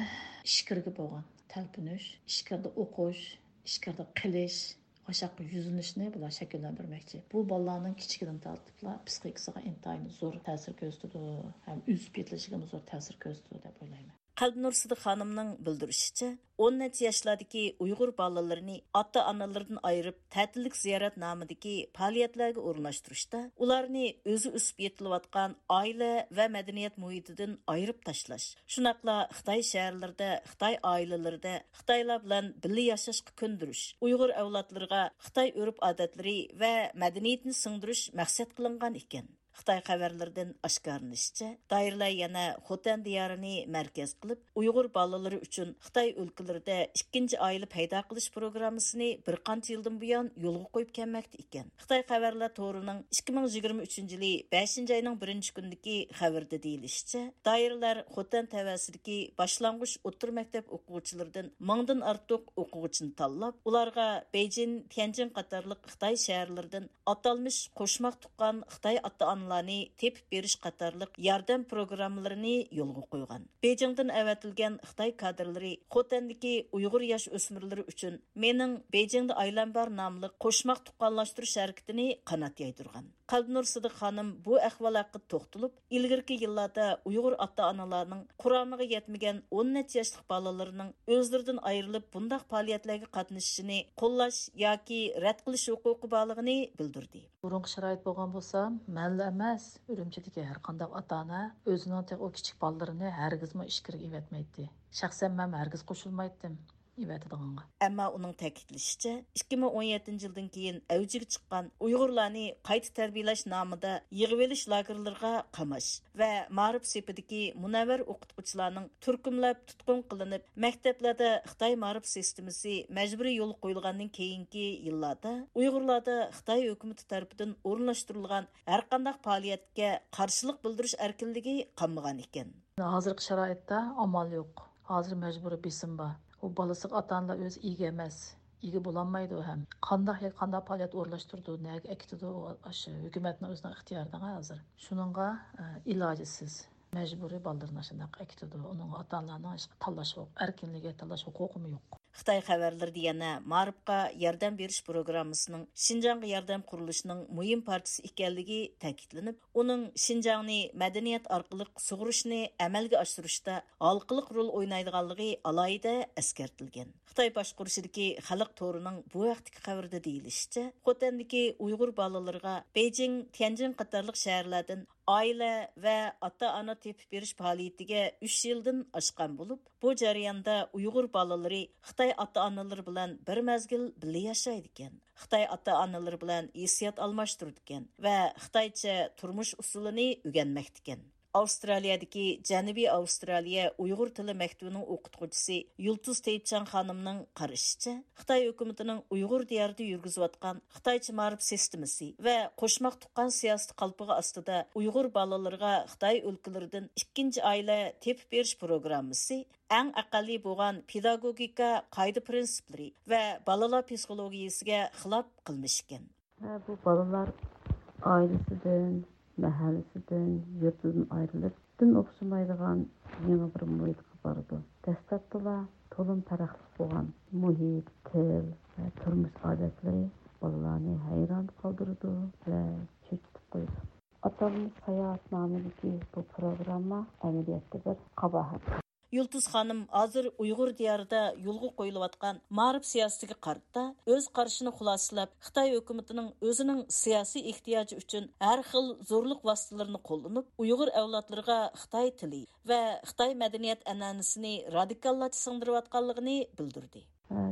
ishkirga bo'lgan talpinish, ishkirda o'qish, ishkirda qilish qaşaqı yüzünüşünü bular şəkilləndirməkçi. Bu balaların kiçikdən tartıbla psixikasına intayın zor təsir göstərdi, həm üz bitləşigimə zor təsir göstərdi deyə bilərəm. Қалбнұр Сыды ханымның білдірішіше, 10 нәтсі яшладығы ұйғыр балаларыны атта аналардың айырып, тәтілік зиярат намыдығы пағалиятләгі орынлаштырышта, оларыны өзі үсіп етіліватқан айлы вә мәдениет мұйдыдың айырып ташлаш. Шынақла Қытай шәрлерді, Қытай айлыларды, Қытайла білән білі яшашқы көндіріш, ұйғыр әулатларға Қытай өріп адатлары вә мәдениетін сыңдырыш мәқсет қылынған екен. Xitay xəbərlərindən aşkarlanışca, dairələr yana Xotan diyarını mərkəz qılıb, Uyğur balaları üçün Xitay ölkələrində ikinci aylı payda qilish proqramını bir qancha yıldan buyon yo'lga qo'yib kelmoqda ekan. Xitay xəbərlər to'rining 2023-yil 5-nji ayning 1-nji kunidagi xabarda deyilishicha, dairələr Xotan təvəsidəki başlanğıc o'ttir maktab o'quvchilaridan mingdan ortiq o'quvchini tanlab, ularga Beyjin, Tianjin qatorliq Xitay shaharlaridan atalmış qo'shmaq tuqqan Xitay ota ветеранларны тепип бериш катарлык ярдәм программаларын юлга куйган. Бейҗиңдән әвәтелгән Хытай кадрлары Хотәндәге уйгыр яшь үсмирләре өчен "Менең Бейҗиңдә айлам бар" намлы кошмак тукканлаштыру шәркәтен канат яйдырган. Қалбнұр Сыдық ханым бұл әхвал ақы тоқтылып, илгіркі еллада ұйғыр ата-аналарының құрамығы етмеген 10 нәт яшлық балаларының өздірден айырылып бұндақ пағалиятләгі қатынышыны қоллаш яки рәт қылыш оқуқы балығыны білдірді. Бұрынғы шарайт болған болса, мәлі әмәз, үрімчедіке әр қандақ ата-ана өзінің тек о кішік балаларыны әргізмі ішкірге еветмейді. Шәқсен мәм әргіз қошылмайдым evatadiganға. Әмма уның тәкитлешичә, 2017 жылдан кейін әвҗиге чыккан уйгырларны кайта тәрбияләш намында йыгып лагерларга қамаш ва мариф сепидәге мунаввар укытучыларның төркемләп туткын кылынып, мәктәпләрдә Хытай мариф системасы мәҗбүри юл куелганнан кейинки елларда уйгырларда Хытай хөкүмәте тарафыдан орынлаштырылган һәр кандай фаалияткә каршылык белдериш эркинлеге калмаган икән. Hozirgi sharoitda amal yo'q. Hozir majburiy besim bor. U bolasiga ota onalar o'zi ega emas ega bo'lolmaydi ham. Qandoq qandoq faoliyat o'rlashtirdi naga akitidi shu hukumatni o'zini ixtiyorida hozir? Shuninga e, ilojisiz majburiy bolalarni shundoq akitidi uning ota onalarni tanlash erkinligi tanlash huquqi yo'q. Xitoy xabarlarida yana Maribqa yordam berish programmasining Şinjanğa yordam qurilishining muhim partiyasi ekanligi ta'kidlanib, uning Şinjanni madaniyat orqali sug'urishni amalga oshirishda halqiliq rol o'ynaydiganligi alohida eskartilgan. Xitoy boshqurishidagi xalq to'rining bu vaqtdagi xabarida deyilishicha, Xotandagi Uyg'ur bolalariga Beijing, Tianjin qatorliq shaharlardan oila va ota-ona tepib berish faoliyatiga 3 yildan oshgan bo'lib, bu jarayonda Uyg'ur bolalari Xitoy ата-аналары bilan bir mezgil birga yashaydi ekan. Xitoy ota-onalari bilan hissiyot almashtirdi ekan va Xitoycha turmush usulini o'rganmoqda ekan. Австралиядагы Janubiy Австралия уйгыр теле мәктәбенең укытучысы Юлтуз Тейпчан ханымның карашыча, Хытай хөкүмәтенең уйгыр диярында йөргизеп аткан Хытайча мариф системасы ва кошмак туккан сиясәт калпыгы астында уйгыр балаларга Хытай өлкәләреннән икенче аилә тепеп бериш программасы әң ақалли болған педагогика қайды принциплері вә балалар психологиясыға хилап қылмыш екен. Бұл балалар ailesinden, mahallesinden, yurtidan ayrılıp, din o'xshamaydigan yangi bir muhitga bordi. Dastlabdila to'lim taraqli bo'lgan muhit, til va turmush odatlari bolalarni hayron qoldirdi va cho'chitib qo'ydi. Atalmış sayohatnomidagi bu programma amaliyotda bir qabohat. Yultuz xanım hazır Uyğur diyarında yolğu qoyulıbatqan marif siyasətiga qarşı öz qarşını xulasılab Xitay hökumətinin özünün siyasi ehtiyacı üçün hər xil zorluq vasitələrini qollanıb Uyğur avladlarına Xitay dili və Xitay mədəniyyət ənənəsini radikallaşdırıb atqanlığını bildirdi.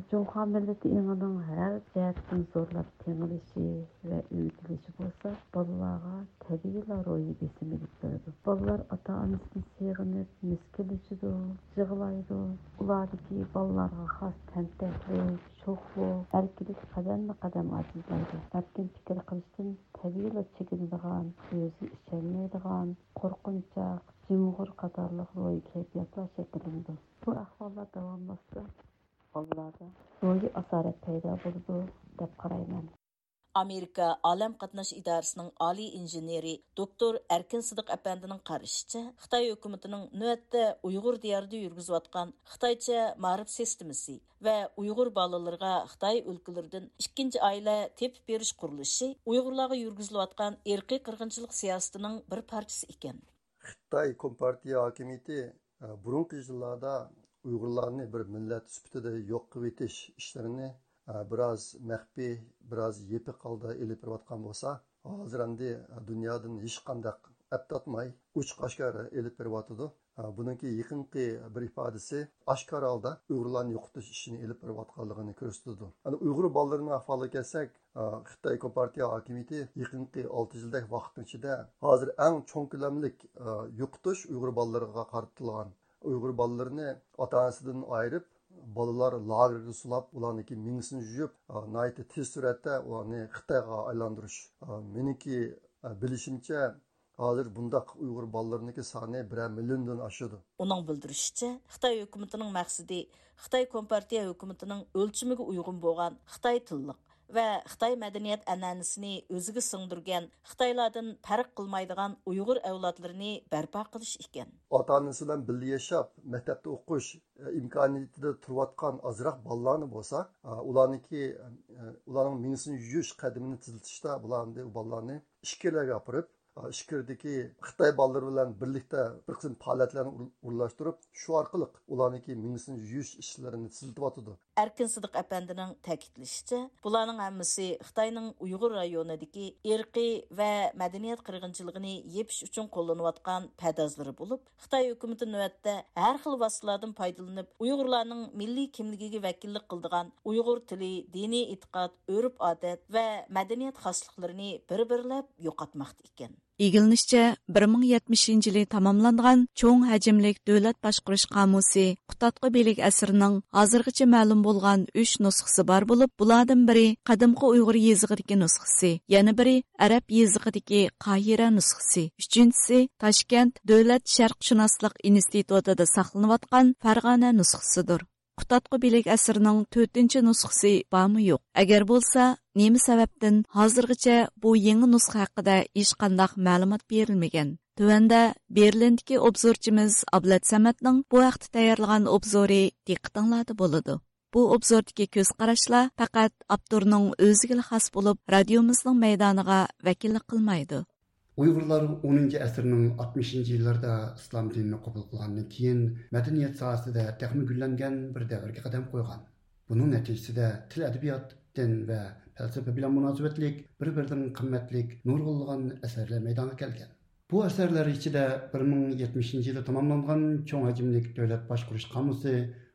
Жоңха милләте иңінің һәр җәһәттән зурлап теңлеше ва үйтелеше булса, балаларга табигыйла ройы бесими китәде. Балалар ата-анасын сыгынып, мискелешиде, жыгылайды. Улардагы балаларга хас тәмтәклек, шоқлық, әркелік қадамма қадам азизлайды. Әркен пікір қылыштың табиғилы чекіндіған, өзі ішелмейдіған, қорқынчақ, жимғыр қатарлық рой кейпиятлар шекілінді. Bu ahvollar davomlashsa, Ruhiy asorat paydo bo'ladi deb qarayman Amerika Alam qatnash idorasining oliy injeneri doktor Erkin Sidiq apandining qarashicha, Xitoy hukumatining navbatda Uyg'ur diyorida yurgizayotgan Xitoycha ma'rif sistemasi va Uyg'ur bolalarga Xitoy o'lkalaridan ikkinchi oila tepib berish qurilishi Uyg'urlarga yurgizilayotgan irqiy qirg'inchilik siyosatining bir parchasi ekan. Xitoy Kompartiya hokimiyati burungi yillarda uyg'urlarni bir millat sifatida yo'q qilib etish ishlarini e, biroz maxfiy biroz yepiq holda ilib berayotgan bo'lsa hozir endi e, dunyodan hech qandaq aptatmay uch oshkor ilib beryotidi e, buniki yaqinqi bir ifodasi oshkor holda uyg'urlarni yo'qotish ishini ilib berayotganligini ko'rsatadi. Ana uyg'ur bolalarini ahvoliga kelsak xitoy kompartiya hokimiyati yaqinqi olti yildagi vaqtni ichida hozir eng cho'ng ko'lamlik yo'qotish uyg'ur bolalariga qaratilgan uyg'ur bolalarini ota onasidan ayirib bolalar lagerga sulab ularniki mingsini yuyib nayti tez suratda ularni xitoyga aylantirish meniki bilishimcha hozir bundaq uyg'ur bolalarniki soni bir milliondan oshadi uning bildirishicha xitoy hukumatining maqsadi xitoy kompartiya hukumatining o'lchimiga uyg'un bo'lgan xitoy tilliq va Xitoy madaniyat an'anasini o'ziga singdirgan Xitoylardan farq qilmaydigan Uyg'ur avlodlarini barpo qilish ekan. Ota-onasi bilan birga yashab, maktabda o'qish imkoniyatida turayotgan ozroq bolalarni bo'lsa, e, ularniki ularning mingsini yuyish qadimini tiziltishda bularni bolalarni ishkalarga olib ishkirdagi xitoy bolalari bilan birlikda bir qism faoliyatlarni o'rlashtirib shu orqali ularniki mingsini yuyish ishlarini tiziltyotidi Erkin Sıdıq əpəndinin təkidləşicə, bularның hammasi Xitayның Uyğur rayonundakı irqi və mədəniyyət qırğınçılığını yepiş üçün қолланыватқан pədazları olub, Xitay hökuməti növbətdə hər xil vasitələrdən faydalanıb Uyğurlarның milli kimligiga vəkillik qıldığan Uyğur tili, dini etiqad, örf-adət və mədəniyyət xaslıqlarını bir-birləb yo'qotmoqda ekan. ئىگىلىنىشىچە 1070 يىلى تاماملانغان چوڭ ھەجىملىك دۆلەت باشقۇرۇش قامۇسى قۇتادغۇ بىلىك ئەسىرىنىڭ ھازىرغىچە مەلۇم بولغان 3 نۇسخىسى بار بولۇپ بۇلاردىن بىرى قەدىمقى ئۇيغۇر يېزىقىدىكى نۇسخىسى يەنە بىرى ئەرەب يېزىقىدىكى قاھىرە نۇسخىسى ئۈچىنچىسى تاشكەنت دۆلەت شەرقشۇناسلىق ئىنستىتۇتىدا ساقلىنىۋاتقان فەرغانە نۇسخىسىدۇر قۇتادقۇ بىلىك ئەسىرىنىڭ تۆتىنچى نۇسخىسى жоқ егер болса немі نېمە سەۋەبتىن ھازىرغىچە بۇ يېڭى نۇسخا ھەققىدە ھېچقانداق مەلۇمات берілмеген. Төвәндә Берлиндәге обзорчымыз Аблат Саматның бу вакытта тәйярлыган обзоры диққатыңларда болады. Бу обзордагы көз карашлар фақат авторның өзіге хас болып. Uyghurlar 10-нчы әсрнең 60-нчы елларда ислам динен кабул кылгандан кийин мәдәният сахасында тәхми гүлләнгән бер дәвргә кадам куйган. тіл нәтиҗәсендә тел әдәбият, дин ва фәлсәфә белән мөнәсәбәтлек бер-бердән кыйммәтлек нургылган әсәрләр мәйданга килгән. Бу әсәрләр ичидә 1070 елда тәмамланган чоң хаҗимлек дәүләт башкарыш камысы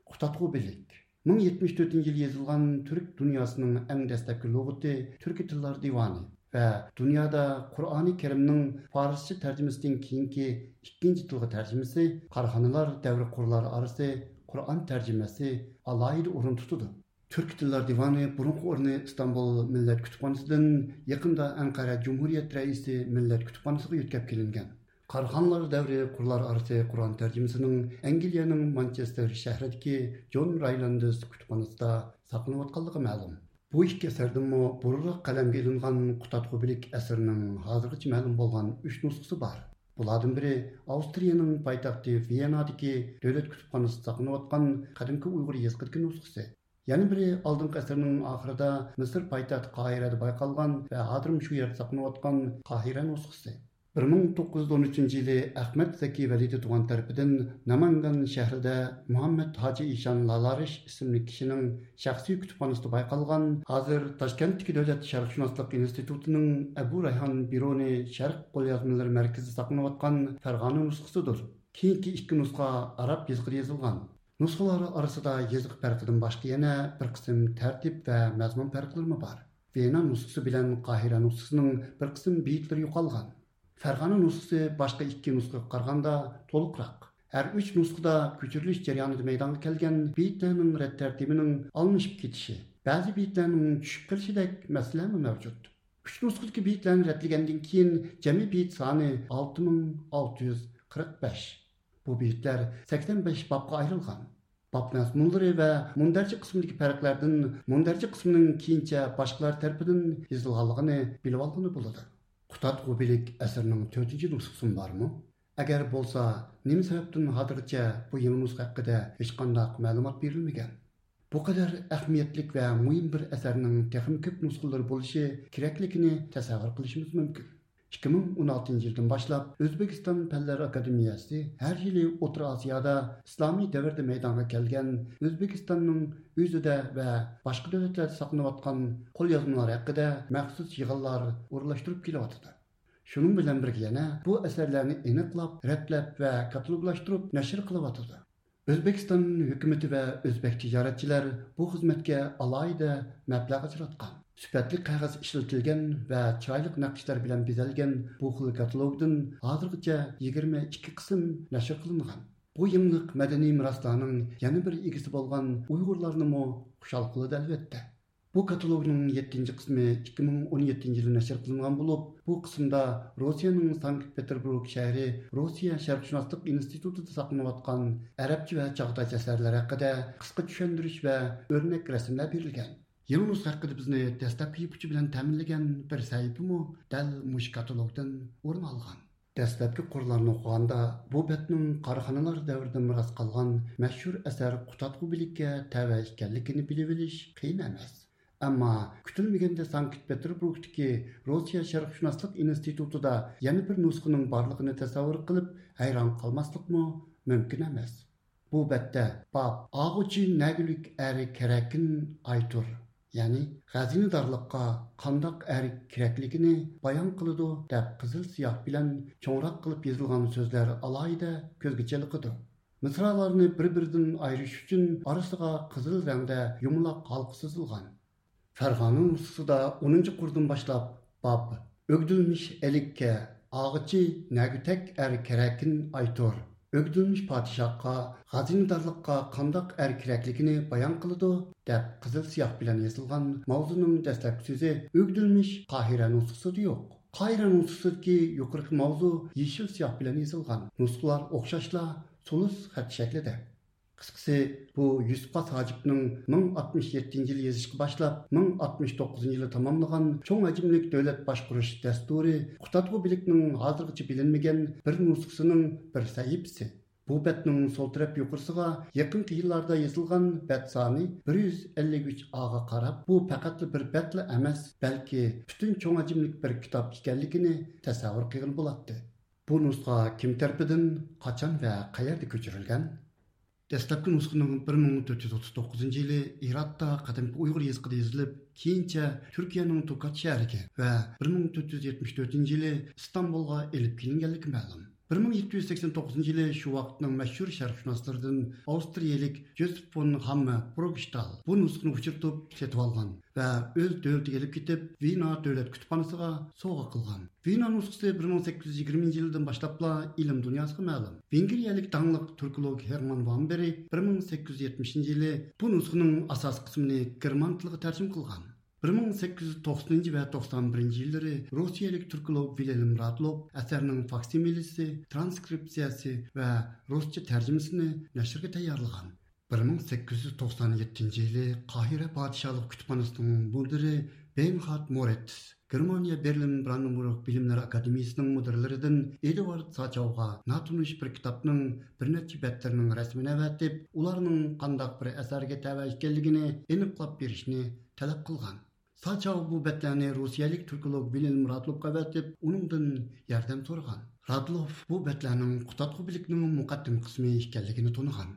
Кутатку билек. 1074 түрк дөньясының әң дәстәпке логоты Түрк tillar диваны va dunyoda qur'oni karimning farscha tarjimasidan keyingi ikkinchi tilga tarjimasi korxonalar davri qurlari orasi qur'on tarjimasi alohida o'rin tutadi turk tillar divani burunqi o'rni istanbul millat kutubxonasidan yaqinda anqara jumhuriyat raisi millat kutubxonasiga yetkab kelingan Qarxanlar davri qurlar arası Qur'on tərcüməsinin Angliyaның Manchester şəhərindəki John Rylands kütüphanasında saqlanıb ma'lum. Əsərdənmə buruluq qalamga ilingan Qutatqu bilik əsərinin hazırgacha ma'lum bo'lgan 3 nusxası bor. Bulardan biri Avstriyaning poytaxti Viyanadagi davlat kutubxonasida saqlanayotgan qadimgi Uyg'ur yazqidagi nusxasi. Yana biri oldingi asrning oxirida Misr poytaxti Qohirada bayqalgan va hozir shu yerda saqlanayotgan Qohira nusxasi. 1913 yılı Ahmet Zeki Velidi туған tarafından Namangan шәрді Muhammed Hacı Ишан Lalariş isimli kişinin şahsi kütüphanesi baykalgan hazır Taşkent'teki Devlet Şerhşünaslıq İnstitutunun Әбу Райхан Bironi Şerh Kolyazmaları Merkezi saklanıvatkan Fergana фарғаны нұсқысыдыр. iki ішкі Arap yazgıda yazılgan. Nusxaları arasında yazık farkıdan başka yana bir бір tertip ve mezmun farkları mı бар. Vena nusxası bilen Kahire nusxasının bir kısım beyitleri. Фәрғана нұсқысы башқа ikki нұсқаға қарағанда толықырақ. Әр үш нұсқада көтеріліс жарияныда мейданға келген бейіттерінің рәт тәртібінің алынышып кетіші, бәзі бейіттерінің түшіп келшедек мәселемі мәвжуд. Үш нұсқыдaki бейіттерін рәтлегенден кейін жәме бейіт саны 6645. Бұл бейіттер 85 бапқа айырылған. Бап мәзмұнлары вә мұндарчы қысымдегі пәріклердің мұндарчы қысымның кейінше башқалар тәрпінің езілғалығыны біліп алғаны болады. Құтат ғубилік әсірінің төртінші нұсқысын бар мұ? Әгер bolsa, нем сәбіптің хадырча bu еңі нұсқа әқіде ешқандақ мәлімат берілмеген? Бұ қадар әхмиетлік вә мұйым бір әсәрінің тәхім көп нұсқылар болышы кереклікіні тәсәғыр қылышымыз мүмкін. 2016-cı ildən başlap Özbekistan Fənlər Akademiyası hər il Orta Asiyada İslami dövrdə meydana gələn Özbekistanın özüdə və başqa dövlətlərdə saxlanıb atqan qol yazmaları haqqında məxsus yığınlar urlaşdırıb kelyatdı. Şunun bilan birgə yana bu əsərləri eniqlab, rətləb və kataloqlaşdırıb nəşr qılıbatdı. Özbekistan hökuməti və özbək ticarətçilər bu xidmətə alayda məbləğ ajratqan. Сүпәтлік қағаз ішілтілген вә чайлық нақыштар білән безәлген бұл қыл каталогдың азырғыча 22 қысым нәшір қылынған. Бұл еңлік мәдени мұрастаның яны бір егісі болған ұйғырларыны мо құшал қылыды әлбетті. Бұл каталогның 7-ші қысымы 2017 жылы нәшір қылынған болып, бұл қысымда Росияның Санкт-Петербург шәрі Росия Шәрқшынастық институты сақынып атқан әрәпчі вә чағдай әсәрлер әқіде қысқы түшендіріш вә өрнек рәсімдер берілген. Nusxa hakkında bizni destek ipuchi bilan təminləgən bir sahifami dəl müş katalogdan orun alğan. Dastlabki qurlarni o'qiganda bu betning qarxanalar davrida miras qolgan mashhur asar Qutatqu bilikka təvə ekanligini bilib olish qiyin emas. Ammo kutilmaganda Sankt-Peterburgdagi Rossiya sharqshunoslik institutida yana bir nusxaning borligini tasavvur qilib hayron qolmaslikmi mumkin emas. Bu betda bab Ağuchi Nəgülük Əri kərəkin Aytur ya'ni g'azinadorlikqa qandoq әр kerakligini bayon qiladi deb qizil siyoh bilan cho'ngroq qilib yozilgan so'zlar alohida ko'zga chaliqidi misralarni bir biridan ayirish uchun orasiga qizil rangda yumaloq halqa suzilgan farg'ona nusxasida o'ninchi qurdan boshlab bob o'gdilmish elikka og'ichi nagutak er kerakin aytor Өгдүлміш падишаққа, ғазиндарлыққа қандақ әр керәклігіні баян қылыды, дәп қызыл сияқ білән езілған маузының дәстәп сөзі өгдүлміш қахира нұсқысы жоқ. Қайра нұсқысы ки юқырқы маузу ешіл сияқ білән езілған. Нұсқылар оқшашла, солыс хәт шәкледі. Qısqası bu Yusufqas Hacibning 1067 yil yozishga boshlab 1069 yili tamomlagan cho'ng hajmlik davlat boshqarish dasturi Qutatg'u bilikning hozirgacha bilinmagan bir nusxasining bir sahifasi. Bu betning sol taraf yuqorisiga yaqinqi yillarda yozilgan bet soni 153 A'ga qarab, bu faqat bir betli emas, balki butun cho'ng hajmlik bir kitob ekanligini tasavvur qilgan bo'ladi. Bu nusxa kim tarafidan, qachon va qayerda ko'chirilgan? Dastlabki nusxaning 1439 yili Iratda qadimgi Uyg'ur yezqida yozilib, keyincha Turkiyaning Tokat shahriga va 1474 yili Istanbulga elib kelinganligi ma'lum. 1789 жылы шу вақтының мәшһүр шарфшынастырдың Аустриялік Жозеф фон Хамме Брокштал бұл нұсқаны ұшыртып сетіп алған вә өз дөлді келіп кетіп Вина дөлет күтіпанысыға соға қылған. Вина нұсқысы 1820 жылдың баштапла илім дүниясы мәлім. Венгериялік даңлық түркілог Херман Ванбери 1870 жылы бұл нұсқының асас қысымыны керман тілігі тәрсім қылған. 1890 və 91-ci illəri Rusiyalik türkolog Vilelim Radlov əsərinin faksimilisi, transkripsiyası və rusca tərcüməsini nəşrə təyarlığan. 1897-ci ili Qahirə Padişahlıq Kütüphanəsinin müdiri Bernhard Германия Germaniya Berlin Brandenburg Академиясының Akademiyasının Эдуард Сачауға натуныш бір кітапның kitabның bir neçə bətlərinin rəsmini əvətib, onların qandaq bir əsərə təvə ekanligini aniqlab berishni qilgan Saçaw bu betläni russiýalik türkolog Bilin Muratlovga berip, onundan ýardam sorgan. Radlov bu betläniň Qutatgy bilikniň muqaddim qismi ekenligini tunugan.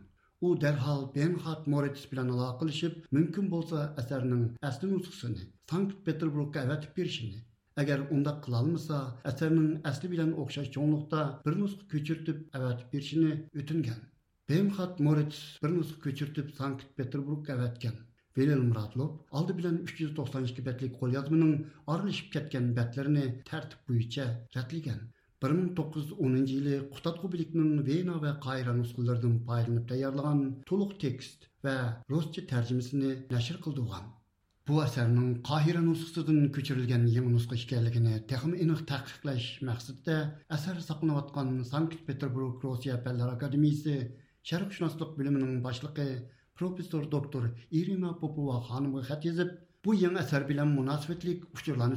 U dərhal Benhard Moritz bilan əlaqə qılışıb, mümkün bolsa əsərinin əsli nusxasını Sankt-Peterburgga əvətib verişini, Əgər onda qılalmasa, əsərinin əsli bilən oxşar çoğunluqda bir nusx köçürtüb əvət birçini ötüngən. Bemxat Moritz bir nusx köçürtüb Sankt-Peterburg əvətkən. Avatgan. Vilhelm алды aldı bilan 392 betlik qo'lyozmaning aralashib ketgan betlarini tartib bo'yicha ratlagan. 1910 yili Qutatqu bilikning Vena va Qayra nusxalaridan foydalanib tayyorlagan to'liq tekst va ruscha tarjimasini nashr qildigan. Bu asarning Qahira nusxasidan ko'chirilgan yangi nusxa ekanligini texnik aniq taqiqlash maqsadida asar saqlanayotgan Sankt-Peterburg Rossiya Fanlar Akademiyasi sharqshunoslik bo'limining boshlig'i профессор доктор ирина попова ханымға хат жазып бұл яңа әсәр білен мұнасібетлік ұшырланы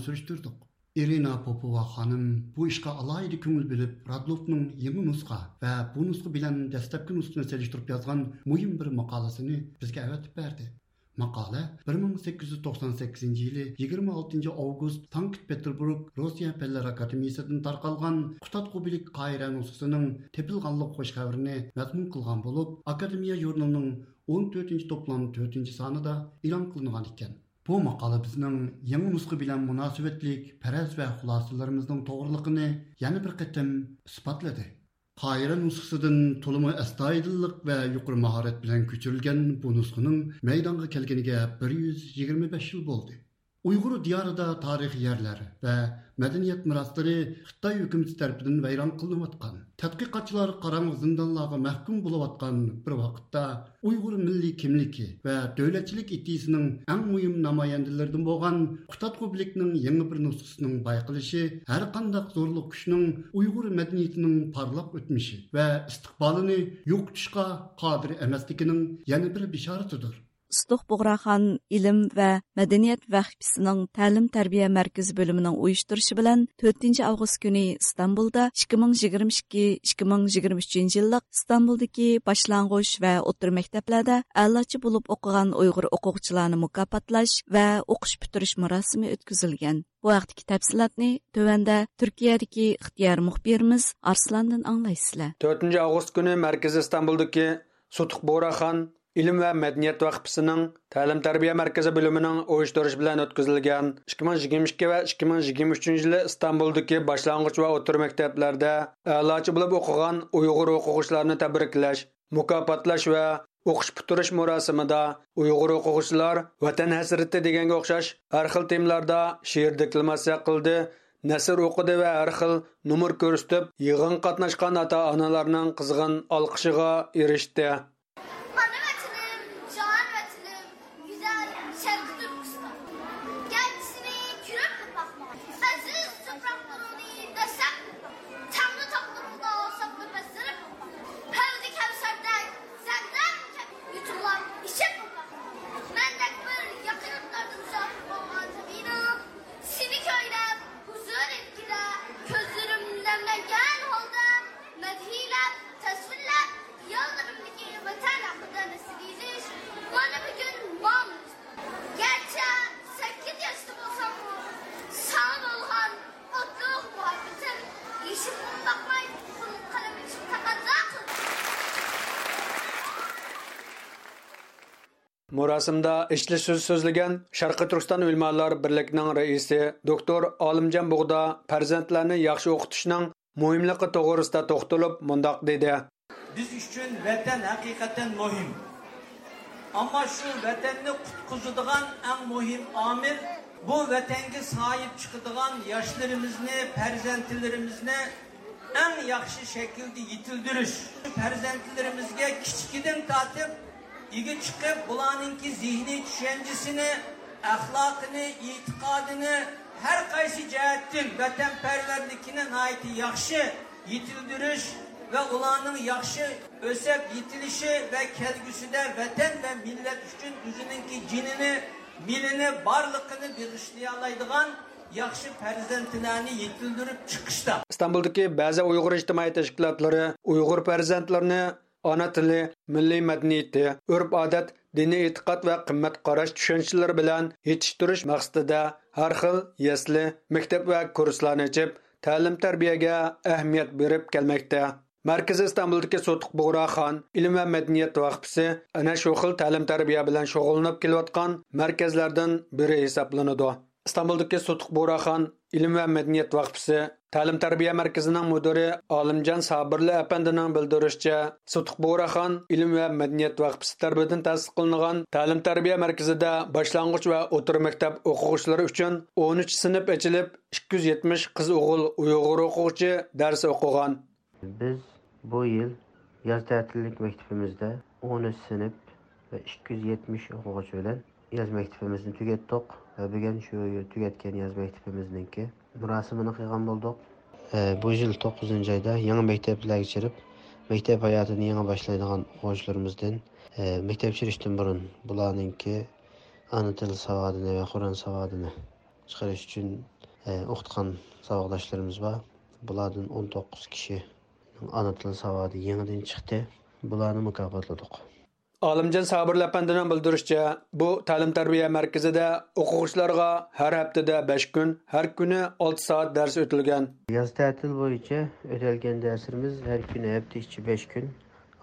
ирина попова ханым бұл ішқа алайды көңіл біліп, радловтың еңі нұсқа вә бұл нұсқа білен дәстәпкі нұсқаны сәліштіріп жазған мұйым бір мақаласыны бізге әуәтіп берді Maqola 1898 yili 26 avgust Sankt Peterburg Rossiya Fanlar Akademiyasidan tarqalgan Qutatqu bilik Qayra nusxasining tepilganlik xo'sh xabarini mazmun qilgan bo'lib, Akademiya jurnalining 14 to'plam 4 sonida e'lon qilingan ekan. Bu maqola bizning yangi nusxa bilan munosabatlik faraz va xulosalarimizning to'g'riliqini yana bir qatim isbotladi. Қайры нұсқысыдың толымы әстайдылық вә юқыр мағарет білән көтерілген бұл нұсқының мейданға келгеніге 125 жыл болды. Uyghur diyarıda tarihi yerler ve medeniyet mirasları Xitay hökuməti vayron vəyran qılınıbatqan, tədqiqatçılar qaranlıq zindanlarga mahkum bulabatqan bir vaqtda Uyghur milli kimliki ve dövlətçilik iddiasının ən mühim namayandalarından bolğan Qutat Qublikning yeni bir nusxasının bayqılışı hər qandaq zorluq küşünün Uyghur medeniyetinin parlak ötmüşü və istiqbalını yoxutuşqa qadir emasliginin yana bir bişaratidir. Istuq Buğraxan İlim və Mədəniyyət Vəxbisinin Təlim Tərbiyə Mərkəzi bölümünün uyuşturuşı bilan 4 avqust günü İstanbulda 2022-2023 yillıq İstanbuldakı başlanğıç və o'rta maktablarda a'lochi bo'lib o'qigan Uyg'ur o'quvchilarni mukofotlash va o'qish bitirish marosimi o'tkazilgan. Bu vaqtdagi tafsilotni tövəndə Turkiyadagi ixtiyor muxbirimiz Arslandan anglaysizlar. 4 avgust kuni Markaziy istanbuldagi Sutuq Boraxon ilm va madaniyat vaqfisining ta'lim tarbiya markazi bo'limining uyushtirishi bilan o'tkazilgan 2022 va 2023 yili istanbuldagi boshlang'ich va o'rta maktablarda a'lochi bo'lib o'qigan uyg'ur o'quvchilarni tabriklash mukofotlash va o'qish bitirish marosimida uyg'ur o'quvchilar vatan hasrati deganga o'xshash har xil temlarda she'r deklamatsiya qildi nasr o'qidi va har xil numur ko'rsatib yig'in qatnashgan ota onalarning qizg'in olqishiga erishdi Мурасымда ичле сөз сөзлеген Шарқы Түркістан өлмалар бірлігінің рәисе доктор Алымжан Бұғда farzandlarni yaxshi o'qitishning muhimligi to'g'risida to'xtalib mundoq dedi biz uchun vatan haqiqatan muhim ammo shu vatanni qutqizadigan eng muhim omil bu vatanga sahip chiqadigan yoshlarimizni farzandlarimizni eng yaxshi shaklda yetildirish farzandlarimizga kichkidan İgi çıkıp bulanınki zihni düşüncesini, ahlakını, itikadını her kaysi cihettin vatanperverlikine naiti yakşı yitildiriş ve ulanın yakşı ösep yitilişi ve kelgüsüde vatan ve millet için üzününki cinini, milini, barlıkını birleştiyalaydıgan yaxshi farzandlarni yetildirib chiqishda istanbuldagi ba'zi uyg'ur ijtimoiy tashkilotlari uyg'ur farzandlarini ona tili milliy madaniyati urf odat diniy e'tiqod va qimmat qarash tushunchalari bilan yetishtirish maqsadida har xil yasli maktab va kurslarni ochib ta'lim tarbiyaga ahamiyat berib kelmoqda markaziy istanbuldagi sotiq bug'roxon ilm va madaniyat vaqfisi ana shu xil ta'lim tarbiya bilan shug'ullanib kelayotgan markazlardan biri hisoblanadi istanbuldagi sotiq bug'roxon ilm va madaniyat vaqfisi ta'lim tarbiya markazining mudiri olimjon sabirli apandining bildirishicha sotiq bug'roxon ilm va madaniyat vaqfisi tarafidan ta'sis qilingan ta'lim tarbiya markazida boshlang'ich va o'rta maktab o'quvchilari uchun 13 sinf ochilib 270 qiz o'g'il uyg'ur o'quvchi dars o'qigan. Biz bu yil yoz ta'tillik maktabimizda 13 sinf va 270 o'quvchi bilan yoz maktabimizni tugatdik bugun shu tugatgan yoz maktabimizniki murosimini qilgan bo'ldik bu yil to'qqizinchi oyda yangi maktablarga kirib maktab hayotini yangi boshlaydigan o'quvchilarimizdan maktab kirishdan burun bularninki ona til savodini va qur'on savodini chiqarish uchun o'qitgan saboqdoshlarimiz bor bulardan 19 kishi ana til savodi yangidan chiqdi bularni mukofotladik olimjon sabir lapandining bildirishicha bu ta'lim tarbiya markazida o'quvchilarga har haftada besh kun har kuni olti soat dars o'tilgan. Yoz ta'til bo'yicha o'talgan darsimiz har kuni hafta ichi besh kun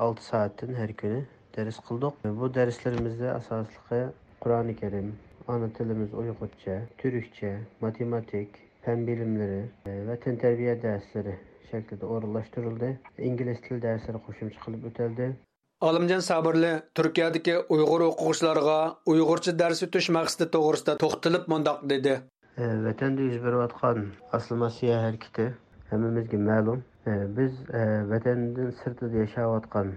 olti soatdan har kuni dars qildik. Bu darslarimizda asosligi qur'oni karim ona tilimiz uyg'urcha turkcha matematik fan bilimlari e, vatan tarbiya darslari shaklida o'rinlashtirildi. Ingliz tili darslari qo'shimcha qilib o'tildi. Olimjon sabrli turkiyadagi uyg'ur o'quvchilarga uyg'urcha dars o'tish maqsadi to'g'risida to'xtalib mundoq dedi. E, Vatanda yuz berayotgan aslomasiya harakati hammamizga ma'lum. E, biz e, vatandan sirtida yashayotgan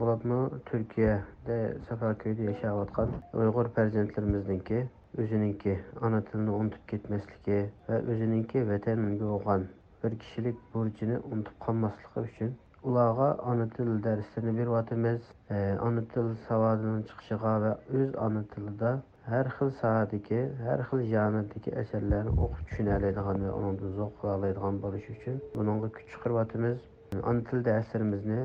bularmi turkiyada safarkuyda yashayotgan uyg'ur farzandlarimizniki o'zininki ona tilini unutib ketmasligi va o'zininki vatanga bo'lgan bir kishilik burchini unutib qolmasligi uchun ularga ona til darslarini beryapmiz ona til savodining chiqishiga va o'z ona tilida har xil soatdagi har xil janrdagi asarlarni o'qib tushuna oladigan va undan zavq ola oladigan bo'lishi uchun bunga kuch chiqaryapmiz ona til darslarimizni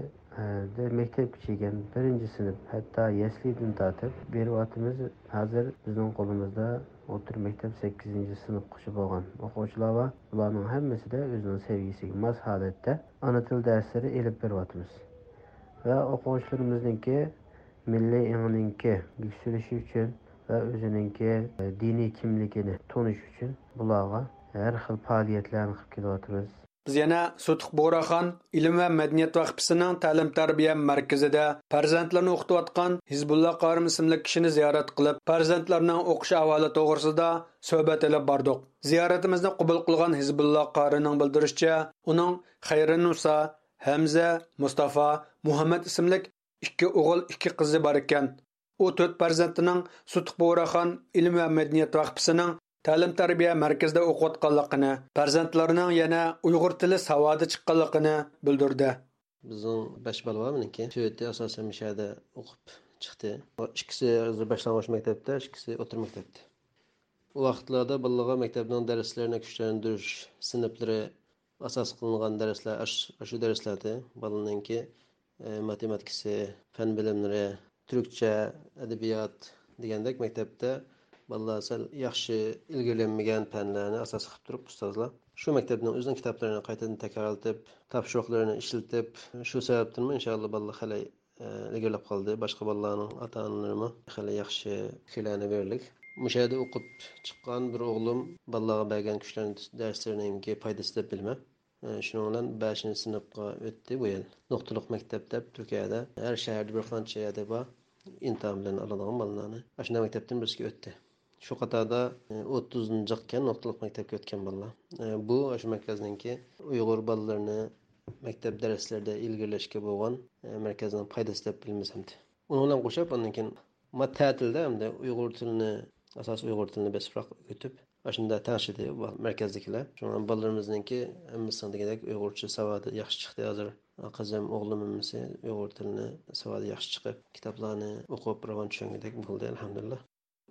maktabga kelgan birinchi sinf hatto yaslidan tortib beryapmiz hozir bizning qo'limizda o'rta maktab sakkizinchi sinfgacha bo'lgan o'quvchilar va bularning hammasida o'zining sevgisiga mos holatda ona til darslari ilib beryapmiz. Va o'quvchilarimizniki milliy ingniki yuksalishi uchun va o'zininki e, diniy kimligini tonish uchun bularga har xil faoliyatlarni qilib kelyapmiz Biz yana Sotuq Bo'raxon ilm va madaniyat vaqfisining ta'lim tarbiya markazida farzandlarni o'qitayotgan Hizbulloh Qorim ismli kishini ziyorat qilib, farzandlarning o'qish ahvoli to'g'risida suhbat olib bordik. Ziyoratimizni qabul qilgan Hizbulloh Qorining bildirishicha, uning Xayrinusa, Hamza, Mustafa, Muhammad ismli ikki o'g'il, ikki qizi bor ekan. u to'rt farzandining Bo'raxon ilm va madaniyat ta'lim tarbiya markazida o'qiyotganligini farzandlarining yana uyg'ur tili savodi chiqqanligini bildirdi. Bizning besh bola bor meniki. Shu yerda asosan shu yerda o'qib chiqdi. Ikkisi boshlang'ich maktabda ikkisi o'rta maktabda. U vaqtlarda bolalarga maktabning darslarini kuchlantirish sinflari asos qilingan darslar shu darslarda bolaninki e, matematikasi fan bilimlari turkcha adabiyot degandek maktabda bolalar sal yaxshi ilgirlanmagan fanlarni asos qilib turib ustozlar shu maktabni o'zini kitoblarini qaytadan takrorlatib topshiriqlarini ishlatib shu sababdanmi inshaalloh bolalar e, hali ilgirlab qoldi boshqa bolalarni ota onalarimi hali yaxshi fikrlarni berdik o'sha yerda o'qib chiqqan bir o'g'lim bolalarga bergan kuchlarni darslarininki foydasi deb bilman shuning bilan beshinchi sinfga o'tdi bu yil nuqtaliq maktab deb turkiyada har shaharda bir qancha yerda bor imtihon bilan oladigan bolalarni shunday maktabdan birisiga o'tdi shu qatorda e, o'ttizinchikken nuqtaliq maktabga o'tgan bolalar. E, bu shu markazniki uyg'ur bolalarini maktab darslarida ilgirlashga bo'lgan e, markazdan foydasi deb bilmasam uni bilan qo'shib undan keyin ma ta'tilda hamda uyg'ur tilini asos uyg'ur tilini besibroq o'tib shunda tanishdi markazdagilar. Shunga bolalarimizniki hammasi degandek uyg'urcha savodi yaxshi chiqdi. Hozir qizim o'g'lim hammasi uyg'ur tilini savodi yaxshi chiqib kitoblarni o'qib ravon tushungandek bo'ldi alhamdulillah.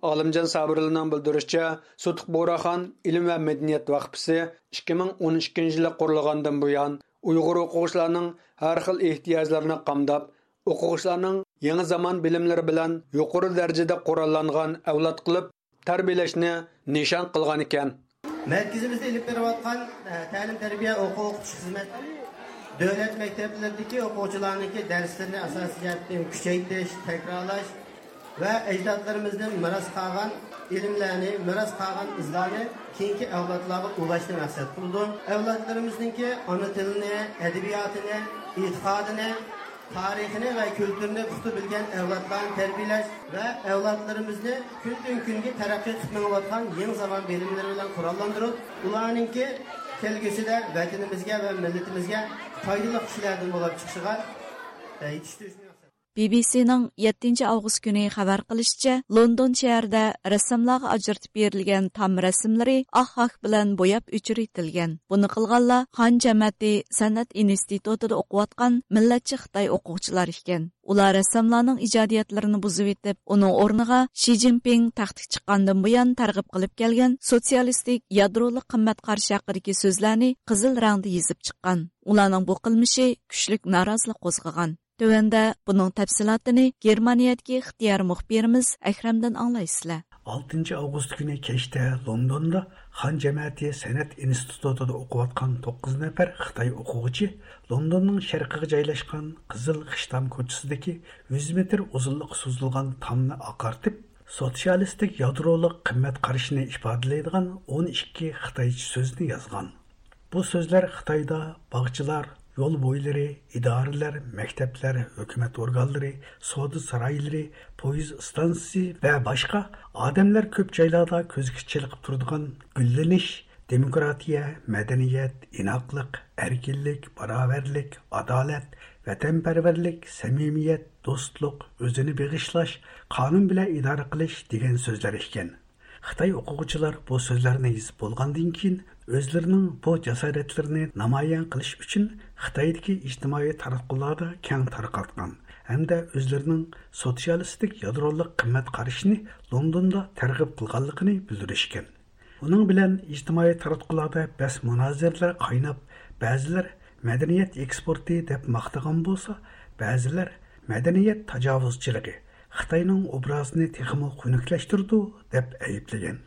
Olimjon sabirlining bildirishicha sotiq bo'raxon ilm va madaniyat vaqfisi ikki ming o'n ikkinchi yili qurilgandan buyon uyg'ur o'quvchilarning har xil ehtiyojlarini qamdab o'quvchilarning yangi zamon bilimlari bilan yuqori darajada qurollangan avlod qilib tarbiyalashni nishon qilgan ekan markazimizda ilib berayotgan ta'lim tarbiya o'quv o'qitish xizmat davlat maktablaridagi o'quvchilarniki darslarni asosiy jihatdan kuchaytirish takrorlash va ajdodlarimizdan meros qolgan ilmlarni meros qolgan izlarni keyingi avlodlarga ulashni maqsad qildi. Avlodlarimizniki ona tilini adabiyotini e'tiqodini tarixini va kültürünü puxta bilgan avlodlarni tarbiyalash va avlodlarimizni kundan kunga taraqqiy qilib minayotgan yangi zamon bilimlari bilan qurollantirib ularninki kelgusida vatanimizga va millatimizga foydali kishilardan bo'lib chiqishiga e, yetishtirish BBC'ning 7 avgust kuni xabar qilishicha, London shahrida rassomlarga ajratib berilgan tam rasmlari oq haq bilan bo'yab o'chiritilgan. Buni qilganlar Xon jamiyati san'at institutida o'qiyotgan millatchi Xitoy o'quvchilar ekan. Ular rassomlarning ijodiyatlarini buzib etib, uning o'rniga Shi Jinping taxtga chiqqandan buyon targ'ib qilib kelgan sotsialistik yadroli qimmat qarshi haqidagi so'zlarni qizil rangda yozib chiqqan. Ularning bu qilmishi kuchlik norozilik qo'zg'agan. Төвәндә буның тәфсилатын Германиядәге ихтияр мөхбирimiz Әхрәмдән аңлайсызлар. 6 август көне кечтә Лондонда Хан җәмәгате сәнәт институтында оқып аткан 9 нәфәр Хытай оқучы Лондонның шәрқиге жайлашкан Кызыл Хыштам көчесендәге 100 метр узынлык сузылган тамны акартып, социалистик ядролык кыйммәт карашын 12 Хытайча сүзне язган. Бу сүзләр Хытайда багчылар, yol boyları, idareler, mektepler, hükümet organları, soğudu sarayları, poyiz stansı ve başka ademler köp caylada közgüççilik turduğun gülleniş, demokratiya, medeniyet, inaklık, erkillik, beraberlik, adalet, vatanperverlik, samimiyet, dostluk, özünü bağışlaş, kanun bile idare qilish degan so'zlar ekan. Xitoy o'quvchilar bu so'zlarni yozib bo'lgandan keyin o'zlarining bu jasoratlarini namoyon qilish uchun keng tarqatgan hamda o'zlarining sotsialistik yadrolik qimmat qarashini londonda targ'ib qilganligini bildirishgan. Uning bilan ijtimoiy taratqularda bas munozirlar qaynab ba'zilar madaniyat eksporti deb maqtagan bo'lsa ba'zilar madaniyat tajovuzchiligi xitoyning obrazini texmo xunuklashtirdi deb ayblagan.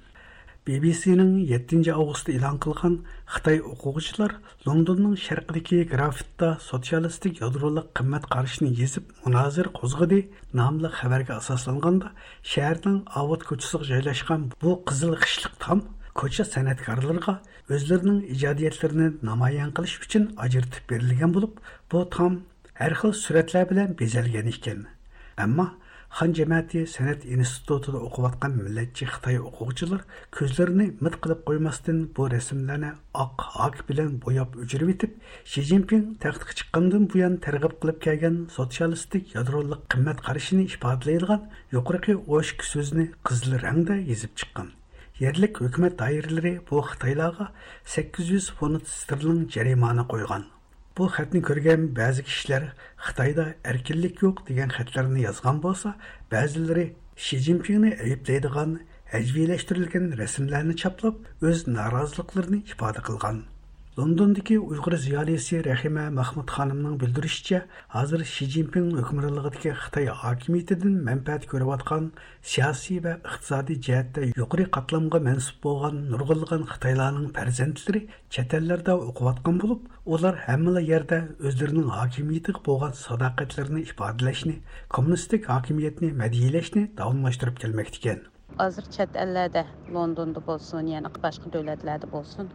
BBC-нің 7 августта илан қылған Қытай оқуғышылар Лондонның шарқыдегі графитта социалистік ядролық қымет қарышыны езіп, мұназыр қозғыды намлы хабарға асасланғанда, шәрдің ауыт көтісіғы жайлашқан бұл қызыл қышлық там көтші сәнәткарларға өзлерінің ижадиетлеріні намаян қылыш үшін ажыртып берілген болып, бұл там әрқыл екен. Әмма Хан жемәти сәнәт институтында оқып атқан милләтче Хытай оқучылар көзләрен мит кылып қоймастан бу рәсемләрне ак ак белән буяп үҗирәп итеп, Ши Цзиньпин тәхтикә чыккандан буян тәргиб кылып кергән социалистик ядролык кыйммәт карашын ифадалайдыган юқорыкы ош сүзне кызыл рәңдә язып чыккан. Ярлык хөкүмәт даирләре бу Хытайларга 800 фунт стерлинг җәрәманы bu xatni ko'rgan ba'zi kishilar xitoyda erkinlik yo'q degan xatlarni yozgan bo'lsa ba'zilari shi zinpinni ayblaydigan hajviylashtirilgan rasmlarni choplab o'z noroziliklarini ifoda qilgan Лондондагы уйгыр зиялиси Рахима Махмуд ханымның билдирүшчә, хәзер Ши Цзиньпин хөкемранлыгындагы Хитаи хакимиятеннән мәнфәәт күреп аткан сиясәт ва икътисади җәһәттә югары катламга мәнсуб булган нургынлыгын Хитаиларның фәрзәндләре чат елләрдә укып аткан булып, ular hamma yerda o'zlarining hokimiyatiga bo'lgan sadoqatlarini ifodalashni kommunistik hokimiyatni madhiyalashni davomlashtirib kelmoqda ekan hozir chet ellarda londonda bo'lsin yana boshqa davlatlarda bo'lsin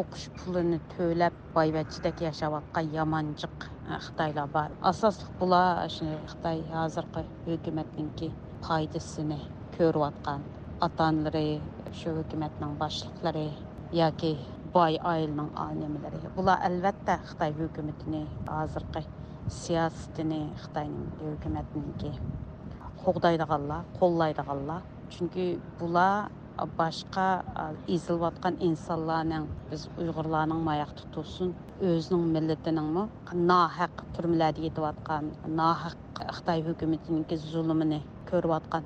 o'qish pulini to'lab boyvachchidek yashayotgan yomonchiq xitoylar bor asosli bular xitoy hozirgi hukumatninki foydasini ko'rayotgan ota onalari shu hukumatning boshliqlari yoki boy oilaning nimalari bular albatta xitoy hukumatini hozirgi siyosatini xitoyning hukumatniki qo'g'daydiganlar qo'llaydiganlar chunki bular boshqa ezilayotgan insonlarning biz uyg'urlarning mayoq tutulsin o'zining millatiningmi nohaq turmalarda yetayotgan nohaq xitoy hukumatiniki zulmini ko'rayotgan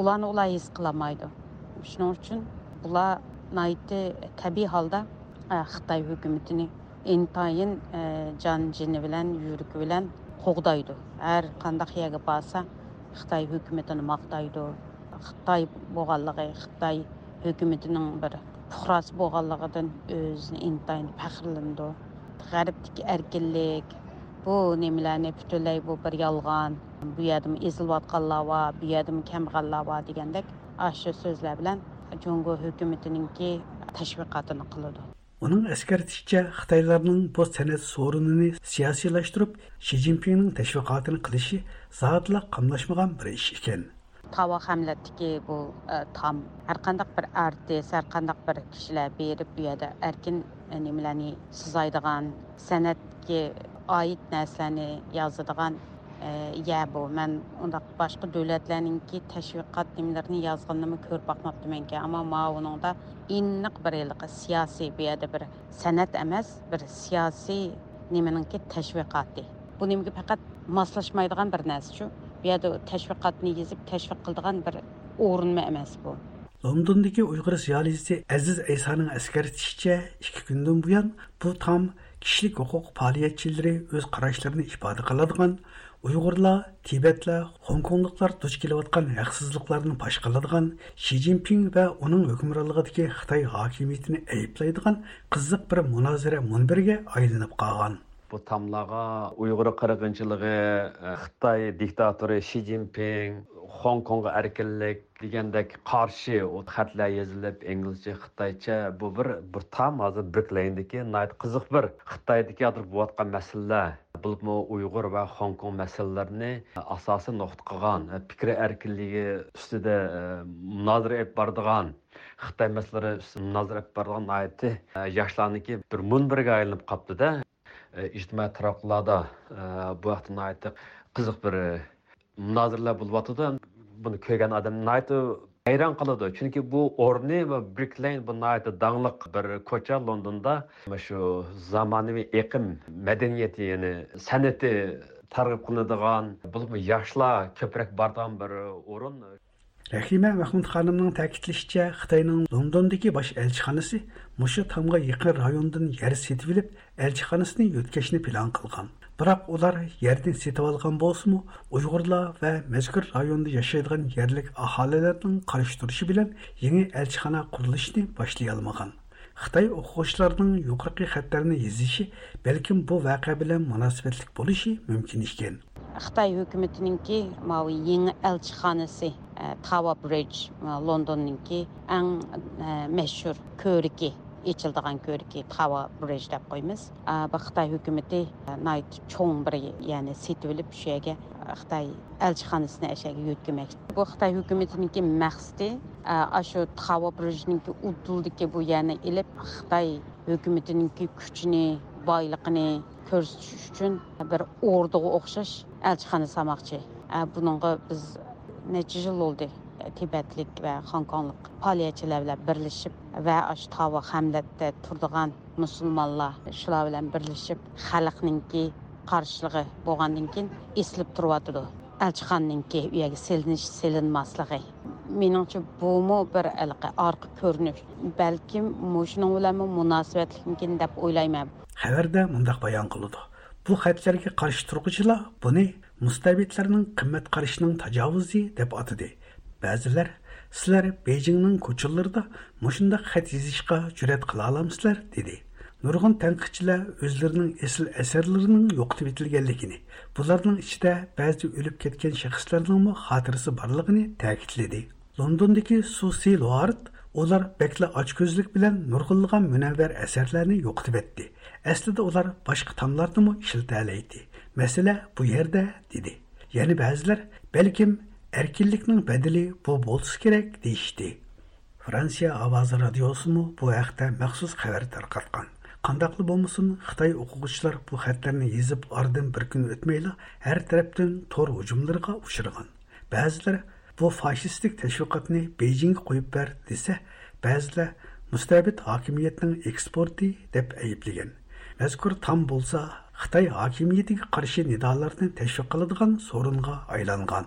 ularni ular his qilolmaydi shuning uchun bular tabiiy holda xitoy hukumatini intayin jon jini bilan yuragi bilan qo'g'daydi har qandaq yerga borsa xitoy hukumatini maqtaydi xitoy bo'lganligi xitoy hukumatining bir puhrosi bo'lganligidan o'zini intayin faxrlandi g'arbdagi erkinlik bu nimalarni butunlay bu bir yolg'on bu yerda ezilayotganlar bor bu yerda kambag'allar bor degandek shu so'zlar bilan jungo hukumatiningki tashviqotini qiladi uning eskartishicha xitoylarning bu san'at so'rinini siyosiylashtirib shi zinpinning tashviqotini qilishi zotla qamlashmagan bir ish ekan tava hamlatdiki bu tam har qandaq bir artist har qandaq bir kishilar berib bu yerda erkin nimalarni sizaydigan san'atga oid narsalarni yozadigan ya bu. Man undaq boshqa davlatlarninki tashviqot nimalarini yozganini ko'rib boqmabdimanki ammo ma uningda iniq bir siyosiy bu yerda bir san'at emas bir siyosiy nimaninki tashviqoti bu nimaga faqat moslashmaydigan bir narsa shu bu yerda tashviqotni yezib tashviq qiladigan bir o'rinma emas bu londondagi uyg'ur ziyolisi aziz aysoning eskartishicha ikki kundan buyon bu tom kishilik huquq faoliyatchilari o'z qarashlarini ifoda qiladigan uyg'urlar tibetlar xonkongliklar duch kelayotgan haqsizliklarni fosh qiladigan shi zinpin va uning hukmronligidagi xitoy hokimiyatini ayblaydigan qiziq bir munozara munbiriga aylanib qolgan bu tamlağa Uygur qırğınçılığı, e, Xitay diktatörü Xi Jinping, Hong Kong'a erkinlik degendek karşı o xatlar yazılıp İngilizce, Xitayça bu bir bir tam hazır Bricklayndeki nayt kızık bir. Xitaydaki adır bu Uygur ve Hong Kong meselelerini asası nokta kılan, e, fikri erkinliği üstüde e, münazara et bardığan, Xitay meseleleri üstüde münazara et e, bir ijtimoiy taraqqilarda bu vaqtda qiziq bir munozirlar bo'lyotidi buni ko'rgan odam hayron qoladi chunki bu o'rni va brik lane bu dangliq bir ko'cha londonda shu zamonaviy iqim madaniyati ya'ni san'ati targ'ib qilinadigan yoshlar ko'proq boradigan bir o'rin Рахима Махмуд xonimning тәкитлешчә, xitoyning londondagi bosh элчханасы mushu тамга якын райондан яр сетип olib elchixonasini yo'tkashni план кылган. biroq ular yerdan сетип olgan bo'lsimi uyg'urlar va мәзкур районда yashaydigan yerlik aholilarning qarshi turishi bilan yangi elchixona qurilishini boshlay olmagan xitoy o'quvchilarining yuqorqi xatlarni yozishi balkim bu voqea bilan munosabatli bo'lishi mumkin ekan. Xitoy hukumatiningki yangi elchixonasi tawa bridge londonninki eng mashhur ko'riki echildigan ko'rki tava bridge deb qo'ymiz. Bu xitoy hukumati nayt cho'ng bir ya'ni setib olib shu yerga xitoy elchixonasini ashaga yo'tkamoqchi bu xitoy hukumatiniki maqsadi shu tava bridgeniki uduldiki bu yerni ilib xitoy hukumatiniki kuchini boyligini ko'rsatish uchun bir o'rdaga o'xshash elchixona salmoqchi bunga biz necha yil bo'ldi? Tibetlik va xonkonglik faoliyatchilar bilan birlashib va tova hamlatda turadigan musulmonlar shular bilan birlashib xalqninki qarshiligi bo'lgandan keyin eslib turyotidi elchixonninki u yerga selinish selinmasligi meningcha bumi bir orqa ko'rinish balkim shuning bilan munosabatlikin deb o'ylayman qiladi bu xatlarga qarshi turg'uchilar buni mustabidlarning qimmat tajovuzi deb ba'zilar sizlar bejingning ko'chalarida mushundaq xat yozishga jur'at qila olamsizlar dedi. Nurg'un tanqidchilar o'zlarining asl asarlarining yo'qotib etilganligini bularning ichida ba'zi o'lib ketgan shaxslarning xotirasi borligini ta'kidladi. Londondagi susi loard ular bekla ochko'zlik bilan nurg'unlagan munavvar asarlarni yo'qitib etdi aslida ular boshqa tomlarnimi ishiltalaydi masala bu yerda dedi. Yana ba'zilar balkim erkinlikning badili bu bo'lsa kerak deyishdi. Fransiya ovozi radiosimi bu haqda maxsus xabar tarqatgan. Qandaqli bo'lmasin xitoy o'quvchilar bu xatlarni yezib oradan bir kun o'tmayla har tarafdan tor hujumlarga uchragan. Ba'zilar bu fashistik tashviqotni bejingga qo'yib ber desa ba'zilar mustabid hokimiyatning eksporti deb ayblagan. Mazkur tom bo'lsa xitoy hokimiyatiga qarshi nidolarni tashviq qiladigan so'ringa aylangan.